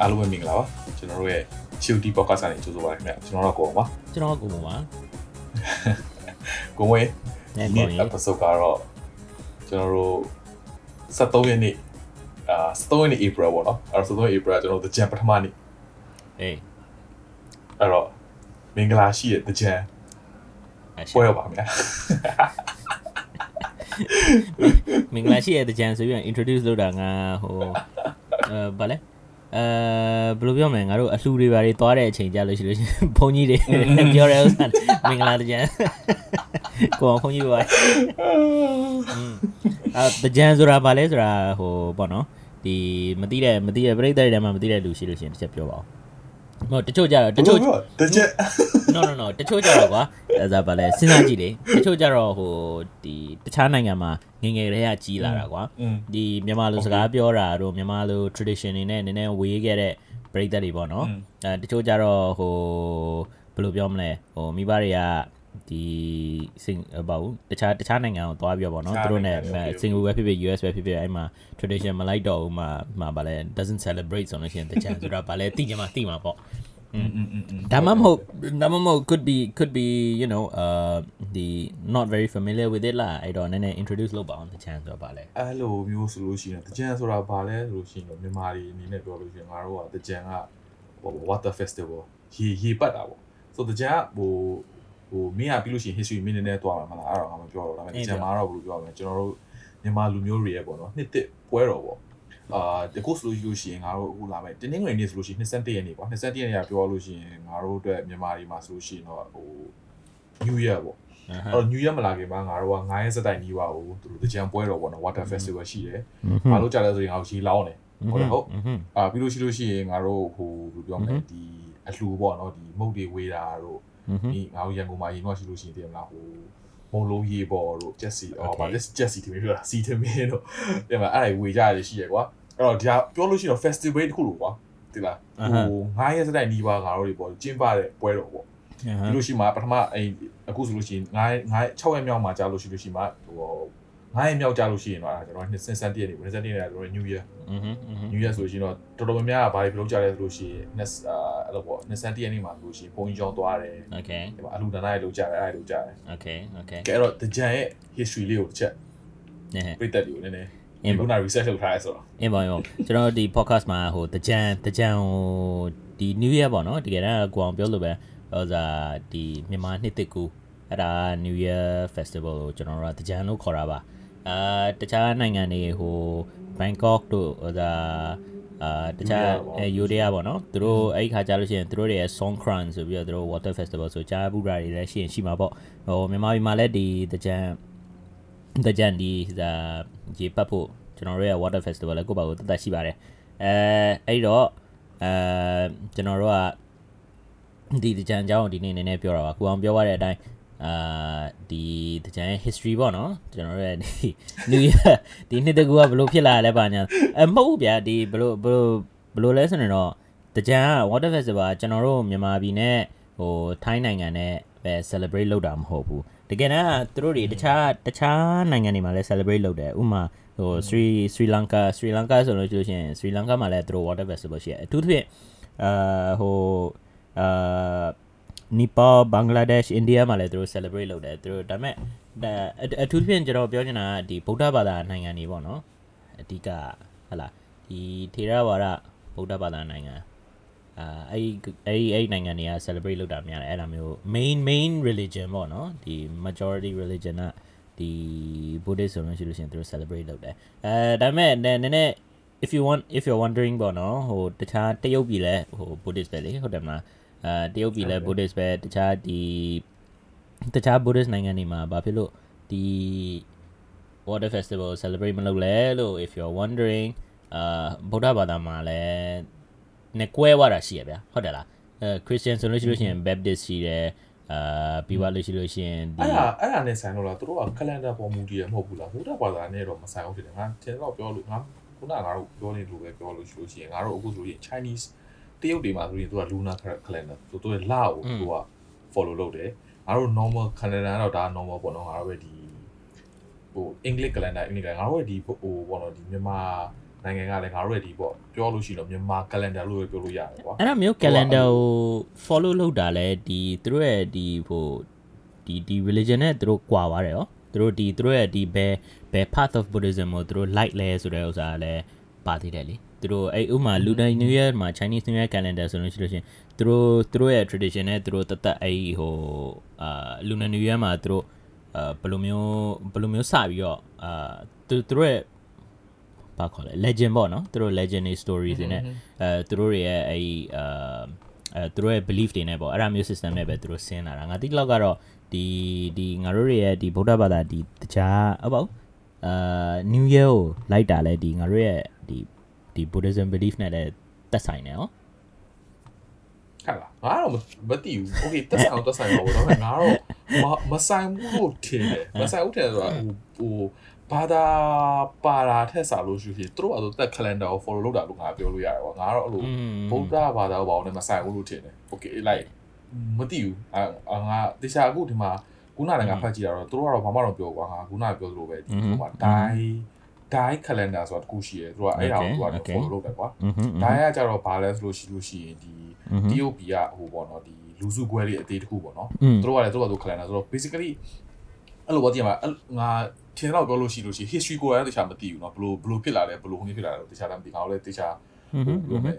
အားလုံးပဲမင်္ဂလာပါကျွန်တော်တို့ရဲ့ COT podcast ကနေကြိုဆိုပါရခင်ဗျကျွန်တော်တို့ကိုပါကျွန်တော်ကိုပုံပါကိုဝဲနဲ့ဒီကိုနေ့ရင် episode ကတော့ကျွန်တော်တို့73ရက်နေ့အာ73ရက်နေ့ April ပေါ့နော်အဲ့တော့73ရက် April ကကျွန်တော်တို့ The Jam ပထမနေ့ အေးအဲ့တော့မင်္ဂလာရှိတဲ့ The Jam အရှပွဲရောက်ပါခင်ဗျာမင်္ဂလာရှိတဲ့ကြံဆိုပြီးတော့ introduce လုပ်တာငါဟိုအဲဗာလဲအဲဘယ်လိုပြောမလဲငါတို့အလှူတွေဘာတွေသွားတဲ့အချိန်ကြလို့ရှိလို့ရှိရင်ဘုန်းကြီးတွေပြောတဲ့ဥစ္စာမင်္ဂလာကြံကိုအောင်ဘုန်းကြီးပါအဲကြံဆိုတာဗာလဲဆိုတာဟိုပေါ့နော်ဒီမသိတဲ့မသိတဲ့ပြိတ္တတွေထဲမှာမသိတဲ့လူရှိလို့ရှိရင်တစ်ချက်ပြောပါဦး မဟုတ်တချို့ကြတော့တချို့တချို့ no no no တချို့ကြတော့ကွာအဲဒါဗာလဲစဉ်းစားကြည့်လေတချို့ကြတော့ဟိုဒီတခြားနိုင်ငံမှာငငယ်တည်းကကြီးလာတာကွာဒီမြန်မာလူစကားပြောတာတို့မြန်မာလူ tradition တွေနဲ့နည်းနည်းဝေးခဲ့တဲ့ပရိသတ်တွေပေါ့နော်အဲတချို့ကြတော့ဟိုဘယ်လိုပြောမလဲဟိုမိဘတွေက ဒီစင်ဘာဘူးတခြားတခြားနိုင်ငံကိုသွားပြီးတော့ဗောနော်သူတို့နဲ့ single ပဲဖြစ်ဖြစ် US ပဲဖြစ်ဖြစ်အဲ့မှာ tradition မလိုက်တော့ဘူးမှာမှာဗာလဲ doesn't celebrate ဆိုလို့ရှိရင်တခြားဆိုတာဗာလဲတိကျမှတိမှာပေါ့ဒါမှမဟုတ်ဒါမှမဟုတ် could be could be you know uh the not very familiar with it လာအဲ့တော့နည်းနည်း introduce လုပ်ပါအောင်တချမ်းဆိုတော့ဗာလဲအဲ့လိုမျိုးဆိုလို့ရှိရင်တချမ်းဆိုတာဗာလဲဆိုလို့ရှိရင်မြန်မာတွေအနေနဲ့ပြောလို့ရှိရင်ငါတို့ကတချမ်းက water festival ရေရေပတ်တာပေါ့ဆိုတချမ်းကဟို ဟိုမင်းကပြီးလို့ရှိရင် history မင်းနည်းနည်းတွားမှာမလားအဲ့တော့ငါမပြောတော့ဒါပေမဲ့ The Jam မှာတော့ဘယ်လိုပြောရမလဲကျွန်တော်တို့မြန်မာလူမျိုးတွေရဲ့ပေါ့နော်နှစ်တစ်ပွဲတော်ပေါ့အာဒီကိုဆိုလို့ရှိလို့ရှိရင်ငါတို့အခုလာမယ်တင်းငွေနေ့ဆိုလို့ရှိရင်21ရက်နေ့ပေါ့21ရက်နေ့ကပြောလို့ရှိရင်ငါတို့အတွက်မြန်မာတွေမှာဆိုလို့ရှိရင်တော့ဟို New Year ပေါ့အဲ့တော့ New Year မလာခင်မှာငါတို့က9ရက်စက်တိုင်နီးပါဘူးသူတို့တကြံပွဲတော်ပေါ့နော် Water Festival ရှိတယ်။ငါတို့ကြားလဲဆိုရင်ငါတို့ရေလောင်းတယ်။ဟုတ်တယ်ဟုတ်။အာပြီးလို့ရှိလို့ရှိရင်ငါတို့ဟိုဘယ်လိုပြောမလဲဒီအလှူပေါ့နော်ဒီမုတ်တွေဝေးတာတို့ ဒီငါတို့ရန်ကုန်မှာရေငေါ့ရှိလို့ရှိရင်တည်မလားဟိုမုံလုံးရေပေါ်တို့ Jesse အော်ဗာ let's Jesse တင်ပြောတာစီတင်မင်းတို့တဲ့မှာအဲ့ဒါဝေကြရရှိရကွာ။အဲ့တော့ဒီပြောလို့ရှိရင် festival တခုလို့ကွာ။ဒီလားဟို9ရက်စက်တိုင်နီးပါငါတို့တွေပေါ့ကျင်းပတဲ့ပွဲတော်ပေါ့ပြီးလို့ရှိမှပထမအဲအခုဆိုလို့ရှိရင်9 9 6ရက်မြောက်မှာကြာလို့ရှိလို့ရှိမှဟို 9ရက်မြောက်ကြာလို့ရှိရင်တော့အဲကျွန်တော်နှစ်စင်စန်တည့်နေနှစ်စန်တည့်နေတာကျွန်တော် New Year New Year ဆိုလို့ရှိရင်တော့တော်တော်များများကဘာတွေပြုလုပ်ကြလဲဆိုလို့ရှိရင်နှစ်အာအဲ့လိုပေါ့နှစ်စန်တည့်နေမှာဆိုလို့ရှိရင်ဘုံကြီးကျောင်းသွားတယ် okay ဒီမှာအလူဒါနတွေလုပ်ကြတယ်အဲ့ဒါလုပ်ကြတယ် okay okay ကဲအဲ့တော့ The Jan ရဲ့ history လေးကိုတစ်ချက်နဲပြတ်တက်တွေကိုနည်းနည်းအင်းဒီပေါ့ခုန research လုပ်ထားရဲဆိုတော့အင်းပါရောကျွန်တော်ဒီ podcast မှာဟိုတကြံတကြံဟိုဒီ new year ပေါ့နော်တကယ်တမ်းကိုအောင်ပြောလို့ပဲဟိုစာဒီမြန်မာနှစ်တစ်ကူအဲ့ဒါ new year festival ကိုကျွန်တော်တို့ကတကြံလို့ခေါ်တာပါ အာတခြားနိုင်ငံတွေဟို Bangkok တို့ဟိုစာအာတခြားအဲ Yodia ပေါ့နော်သူတို့အဲ့ဒီခါကြာလို့ရှိရင်သူတို့တွေရဲ့ Songkran ဆိုပြီးတော့သူတို့ water festival ဆိုကြားဘူးတာတွေလည်းရှိရင်ရှိမှာပေါ့ဟိုမြန်မာပြည်မှာလည်းဒီတကြံတကြံဒီဒါရေပတ်ဖို့ကျွန်တော်တို့ရဲ့ water festival လည်းကိုယ့်ဘာကိုတတ်ရှိပါတယ်အဲအဲ့တော့အဲကျွန်တော်တို့ကဒီတကြံအကြောင်းကိုဒီနေ့နည်းနည်းပြောတာပါကိုအောင်ပြောရတဲ့အတိုင်း အာဒီတကြံရဲ့ history ပေါ့နော်ကျွန်တော်တို့ရဲ့ဒီ new year ဒီနှစ်တကူကဘလို့ဖြစ်လာရလဲပါညာအမဟုတ်ဘူးဗျာဒီဘလို့ဘလို့ဘလို့လဲဆိုရင်တော့တကြံက water festival ကကျွန်တော်တို့မြန်မာပြည်နဲ့ဟိုထိုင်းနိုင်ငံနဲ့ပဲ celebrate လုပ်တာမဟုတ်ဘူးတကယ်တမ်းကသူတို့တွေတခြားတခြားနိုင်ငံတွေမှာလည်း celebrate လုပ်တယ်ဥပမာဟို Sri Sri Lanka Sri Lanka ဆိုလို့ရှိလို့ရှိရင် Sri Lanka မှာလည်းသူတို့ water festival ရှိတယ်အထူးသဖြင့်အာဟိုအာ နီပေါဘင်္ဂလားဒေ့ရှ်အိန္ဒိယမှာလည်းသူတို့ celebrate လုပ်တယ်သူတို့ဒါပေမဲ့ဒါအအထူးသဖြင့်ကျွန်တော်ပြောချင်တာကဒီဗုဒ္ဓဘာသာနိုင်ငံတွေပေါ့နော်အဓိကဟလာဒီထေရဝါဒဗုဒ္ဓဘာသာနိုင်ငံအာအဲ့ဒီအဲ့ဒီအဲ့ဒီနိုင်ငံတွေက celebrate လုပ်တာများတယ်အဲ့ဒါမျိုး main main religion ပေါ့နော်ဒီ majority religion ကဒီ Buddhist ဆိုလို့ရှိလို့ရှိရင်သူတို့ celebrate လုပ်တယ်အဲဒါပေမဲ့နည်းနည်း if you want if you're wondering ပေါ့နော်ဟိုတခြားတရုတ်ပြည်လဲဟို Buddhist ပဲလေဟုတ်တယ်မလား အဲတရုတ်ပြည်လဲ Buddhist ပဲတခြားဒီတခြား Buddhist နိုင်ငံတွေမှာဘာဖြစ်လို့ဒီ water festival celebrate မလုပ်လဲလို့ if you're wondering အာဗုဒ္ဓဘာသာမှာလည်းနဲ့ကွဲသွားတာရှိရဗျာဟုတ်တယ်လားအဲ Christian ဆိုလို့ရှိလို့ရှိရင် Baptist ရှိတယ်အာပြီးသွားလို့ရှိလို့ရှိရင်ဒီအဲ့ဒါအဲ့ဒါနဲ့ဆိုင်တော့လားသူတို့က calendar ပေါ်မူတည်ရမဟုတ်ဘူးလားဘုရားဘာသာနဲ့တော့မဆိုင်ဘူးဖြစ်တယ်ငါတင်တော့ပြောလို့ငါခုနကငါတို့ပြောနေလို့ပဲပြောလို့ရှိလို့ရှိရင်ငါတို့အခုဆိုရင် Chinese တရုတ်တွေမှာဆိုရင်သူက lunar calendar ဆိုသူရဲ့လကိုသူက follow လုပ်တယ်ငါတို့ normal calendar တော့ဒါ normal ပေါ့နော်ငါတို့ပဲဒီဟို English calendar English calendar ငါတို့ရဲ့ဒီဟိုပေါ့နော်ဒီမြန်မာနိုင်ငံကလည်းငါတို့ရဲ့ဒီပေါ့ပြောလို့ရှိရင်တော့မြန်မာ calendar လို့ပဲပြောလို့ရတယ်ကွာအဲ့ဒါမျိုး calendar ကို follow လုပ်တာလဲဒီသူတို့ရဲ့ဒီဟိုဒီဒီ religion နဲ့သူတို့ကွာသွားတယ်ရောသူတို့ဒီသူတို့ရဲ့ဒီဘယ်ဘယ် path of buddhism ကိုသူတို့ light လဲဆိုတဲ့ဥစ္စာကလည်းပါသေးတယ်လေ သူတို့အဲ့ဥမာ lunar new year မှာ chinese new year calendar ဆိုလို့ရှိလို့ရှရင်သူတို့သူတို့ရဲ့ tradition နဲ့သူတို့တသက်အဲ့ဟိုအာ lunar new year မှာသူတို့အာဘယ်လိုမျိုးဘယ်လိုမျိုးစပြီးတော့အာသူသူတို့ရဲ့ဘာခေါ်လဲ legend ပေါ့နော်သူတို့ legend stories တွေနဲ့အဲသူတို့တွေရဲ့အဲ့အာအဲသူတို့ရဲ့ belief တွေနဲ့ပေါ့အဲ့ဒါမျိုး system နဲ့ပဲသူတို့ဆင်းလာတာငါတိလောက်ကတော့ဒီဒီငါတို့တွေရဲ့ဒီဗုဒ္ဓဘာသာဒီတခြားအပေါ့အာ new year ကိုလိုက်တာလဲဒီငါတို့ရဲ့ဒီ ဒီ buddhism belief နဲ့လည်းသက်ဆိုင်နေရောဟုတ်လားငါတော့မသိဘူး okay တက်ဆိုင်အောင်တက်ဆိုင်ပါဘောတော့ငါတော့မမဆိုင်ဘူးလို့ထင်တယ်မဆိုင်ဘူးထင်တယ်ဆိုတာဟိုဟိုဘာသာပါတာထက်စားလို့ရှိရင်သူတို့အဆိုတက် calendar ကို follow လုပ်တာလို့ငါပြောလို့ရတယ်ပေါ့ငါတော့အဲ့လိုဗုဒ္ဓဘာသာဘာလို့လဲမဆိုင်ဘူးလို့ထင်တယ်။ Okay like မသိဘူး။အာငါတခြားအခုဒီမှာခုနကငါဖတ်ကြည့်တာတော့သူတို့ကတော့ဘာမှတော့ပြောကွာငါခုနကပြောသလိုပဲဒီဟိုမှာ die die calendar ဆိုတာတခုရှိတယ်သူကအဲ့ဒါကိုသူက follow လုပ်တယ်ကွာ อือฮึ ။ die ကကြတော့ဘာလဲဆိုလို့ရှိလို့ရှိရင်ဒီတရုတ်ပြည်ကဟိုပေါ့နော်ဒီလူစုခွဲလေးအသေးတခုပေါ့နော် อืม သူတို့ကလည်းသူတို့ကသူ calendar ဆိုတော့ basically အဲ့လိုပေါ့ဒီမှာငါထင်တော့ပြောလို့ရှိလို့ရှိ history ကိုလည်းတခြားမသိဘူးเนาะဘလို့ဘလို့ဖြစ်လာလဲဘလို့ဟိုနေ့ဖြစ်လာတယ်တခြားလည်းမသိငါလည်းတခြား อือฮึ ဟိုလိုပဲ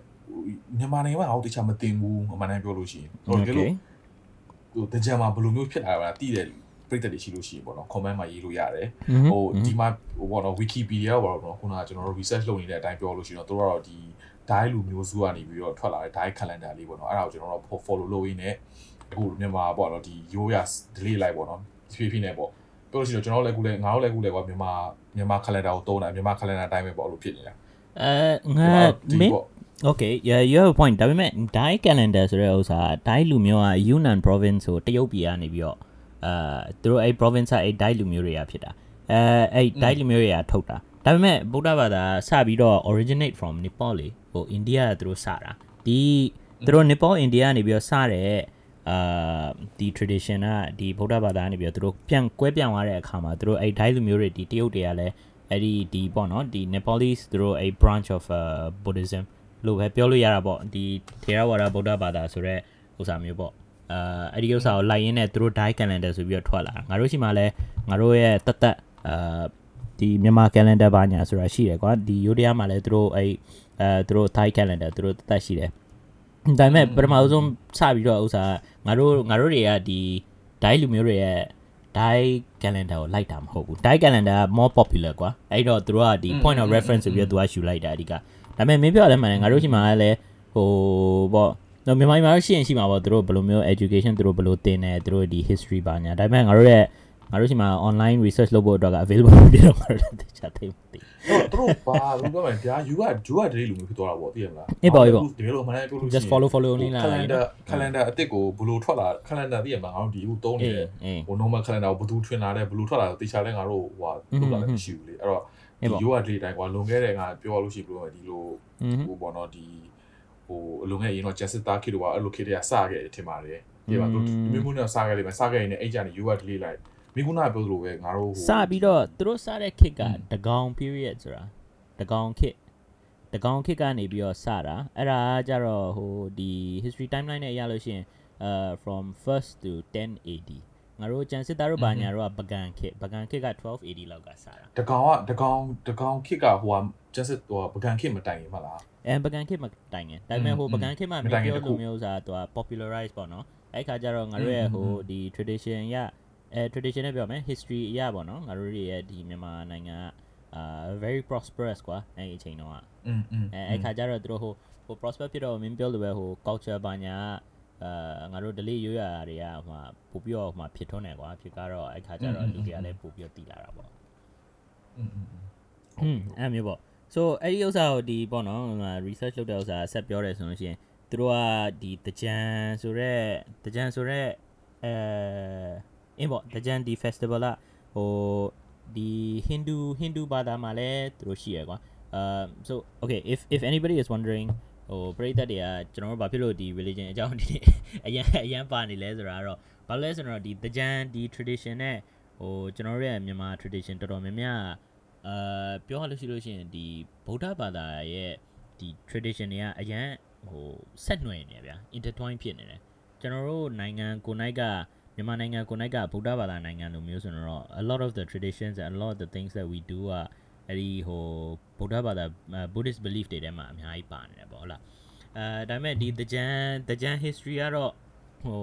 မြန်မာနိုင်ငံမှာဟောတခြားမတင်ဘူးအမှန်တမ်းပြောလို့ရှိရင်ဟိုတကယ်လို့ဟိုတကြံမှာဘယ်လိုမျိုးဖြစ်လာတာတည်တယ် ပြည့်တဲ့ရှိလို့ရှိရင်ပေါ့နော် comment မှာရေးလို့ရတယ်ဟိုဒီမှာဟိုပေါ့နော် Wikipedia ပေါ့နော်ခုနကကျွန်တော်တို့ research လုပ်နေတဲ့အတိုင်းပြောလို့ရှိရင်တော့တို့ကတော့ဒီ die လူမျိုးစုကနေပြီးတော့ထွက်လာတဲ့ die calendar လေးပေါ့နော်အဲ့ဒါကိုကျွန်တော်တို့ follow လုပ်ရင်းနဲ့အခုမြန်မာပေါ့နော်ဒီရိုးရ delay လိုက်ပေါ့နော်ဖြည်းဖြည်းနဲ့ပေါ့ပြောလို့ရှိရင်ကျွန်တော်လည်းအခုလည်းငါတို့လည်းအခုလည်းကွာမြန်မာမြန်မာ calendar ကိုသုံးတာမြန်မာ calendar အတိုင်းပဲပေါ့လို့ဖြစ်နေတာအဲငါဒီမင်းပေါ့ Okay yeah you have a point ဒါပေမဲ့ Dai calendar ဆိုတဲ့ဥစ္စာ Dai လူမျိုးက Yunnan province ဆိုတရုတ်ပြည်ကနေပြီးတော့ အာသူတို့အဲ့ province ကအဲ့ Dai လူမျိုးတွေကဖြစ်တာအဲအဲ့ Dai လူမျိုးတွေကထုတ်တာဒါပေမဲ့ဗုဒ္ဓဘာသာစပြီးတော့ originate from Nepal လေဟို India ကသူတို့စတာဒီသူတို့ Nepal India ကနေပြီးတော့စတဲ့အာဒီ tradition ကဒီဗုဒ္ဓဘာသာကနေပြီးတော့သူတို့ပြန်ကွဲပြောင်းသွားတဲ့အခါမှာသူတို့အဲ့ Dai လူမျိုးတွေဒီတရုတ်တွေကလည်းအဲ့ဒီဒီပေါ့နော်ဒီ Nepalese သူတို့အဲ့ branch of uh, Buddhism လို့ပဲပြောလို့ရတာပေါ့ဒီ Theravada ဗုဒ္ဓဘာသာဆိုတော့ဥစ္စာမျိုးပေါ့ အာအဲ့ဒီဥစ္စာကိုလိုက်ရင်းနဲ့သူတို့ die calendar ဆိုပြီးတော့ထွက်လာတာငါတို့ရှိမှလည်းငါတို့ရဲ့တသက်အာဒီမြန်မာ calendar ဘာညာဆိုတာရှိတယ်ကွာဒီယိုဒီယာမှာလည်းသူတို့အဲ့အဲသူတို့ Thai calendar သူတို့တသက်ရှိတယ်ဒါပေမဲ့ပထမဆုံးစပြီးတော့ဥစ္စာငါတို့ငါတို့တွေကဒီ die လူမျိုးတွေရဲ့ die calendar ကိုလိုက်တာမဟုတ်ဘူး die calendar က more popular ကွာအဲ့တော့သူတို့ကဒီ point of reference ဆိုပြီးတော့သူကယူလိုက်တာအဓိကဒါပေမဲ့မင်းပြောတယ်မှန်တယ်ငါတို့ရှိမှာလည်းဟိုပေါ့ တော့မြန်မာပြည်မှာရှိရင်ရှိမှာပေါ့သူတို့ဘယ်လိုမျိုး education သူတို့ဘယ်လိုသင်တယ်သူတို့ဒီ history ဘာညာဒါပေမဲ့ငါတို့ရဲ့ငါတို့ရှိမှာ online research လုပ်ဖို့အတွက်က available မဖြစ်တော့ငါတို့တခြားသိမသိတော့သူတို့ပါဘူးပြောမယ်ဗျာ you က you ကတည်းကလူမျိုးဖြစ်သွားတာပေါ့သိရမလားအေးပေါ့အေးပေါ့တကယ်လို့မနိုင်ပြောလို့ရှိရင် just follow follow လေးလား calendar calendar အစ်စ်ကိုဘယ်လိုထွက်လာ calendar သိရမလားငါတို့ဒီအခုသုံးနေအေးတယ်အေးဟို normal calendar ကိုဘယ်သူထွင်လာတယ်ဘယ်လိုထွက်လာတယ်တေချာလဲငါတို့ဟိုဟာလုပ်လာတယ်မရှိဘူးလေအဲ့တော့အေးဒီပေါ့ you ကတည်းတိုင်းကွာလွန်ခဲ့တဲ့ငါပြောလို့ရှိလို့ဒီလိုอืมဟိုပေါ့နော်ဒီ ဟိုအလွန်ခဲ့ရင်တော့ justice တာခေတို့ကအဲ့လိုခေတွေကစခဲ့တယ်ထင်ပါတယ်ဒီမှာသူမျိုးမျိုးနဲ့စခဲ့တယ်ပဲစခဲ့ရင်အဲ့ကြနေ you ကတည်းလိုက်မိကုနာပြောသလိုပဲငါတို့ဟိုစပြီးတော့သူတို့စတဲ့ခေတ်ကတကောင် period ဆိုတာတကောင်ခေတ်တကောင်ခေတ်ကနေပြီးတော့စတာအဲ့ဒါကကြတော့ဟိုဒီ history timeline နဲ့ရလို့ရှိရင်အဲ from 1st to 10 AD ငါတို့ကျန်စစ်သားတို့ဘာညာတို့ကပကံခေတ်ပကံခေတ်က12 AD လောက်ကစတာတကောင်ကတကောင်တကောင်ခစ်ကဟိုဟာ justice ဟိုပကံခစ်မတိုင်ရင်မလား အဲပကံခေတ်မတိုင်ငယ်ဒါပေမဲ့ဟို อืม ပကံခေတ်မှာ မ မ တိုင်ခင် ပြော တစ်ခု လိုမျိုးစားသူက popularize ပေါ့နော်အဲ့ခါကျတော့ငါတို့ရဲ့ อืม ဟို อืม ဒီ tradition ရအဲ tradition နဲ့ပြောမယ် history အရပေါ့နော်ငါတို့တွေရဲ့ဒီမြန်မာနိုင်ငံကအာ very prosperous ကွာအဲ့ဒီအချိန်တုန်းက อืมอืม အဲအဲ့ခါကျတော့သူတို့ဟိုဟို prosper ဖြစ်တော့မင်းပြောလိုပဲဟို culture ဘာညာအာငါတို့ delay ရွရတွေကဟိုမှာပို့ပြီးတော့ဟိုမှာဖြစ်ထွန်းတယ်ကွာဖြစ်ကတော့အဲ့ခါကျတော့လူတွေကလည်းပို့ပြီးတော့တည်လာတာပေါ့ อืมอืม อืมအဲ့မျိုးပေါ့ so အဲ့ဒီဥစ္စာကိုဒီပေါ့နော်ဟိုမှာ research လုပ်တဲ့ဥစ္စာဆက်ပြောတယ်ဆိုလို့ရှိရင်သူတို့ကဒီတကြံဆိုတော့တကြံဆိုတော့အဲအင်းပေါ့တကြံဒီ festival ကဟိုဒီ Hindu Hindu ဘာသာမှာလည်းသူတို့ရှိရကွာ um so okay if if anybody is wondering ဟဟိုပရိသတ်တွေကကျွန်တော်တို့ဘာဖြစ်လို့ဒီ religion အကြောင်းဒီနေ့အရန်အရန်ပါနေလဲဆိုတာကတော့ဘာလို့လဲဆိုတော့ဒီတကြံဒီ tradition နဲ့ဟိုကျွန်တော်တို့ရဲ့မြန်မာ tradition တော်တော်များများ အာပြောရလို့ရှိလို့ရှိရင်ဒီဗုဒ္ဓဘာသာရဲ့ဒီ tradition တွေကအရန်ဟိုဆက်နွယ်နေတယ်ဗျာ intertwine ဖြစ်နေတယ်ကျွန်တော်တို့နိုင်ငံကိုနိုင်ကမြန်မာနိုင်ငံကိုနိုင်ကဗုဒ္ဓဘာသာနိုင်ငံလိုမျိုးဆိုတော့ a lot of the traditions and a lot of the things that we do ကအဲ့ဒီဟိုဗုဒ္ဓဘာသာ Buddhist belief တွေထဲမှာအများကြီးပါနေတယ်ပေါ့ဟုတ်လားအဲဒါပေမဲ့ဒီတကြံတကြံ history ကတော့ဟို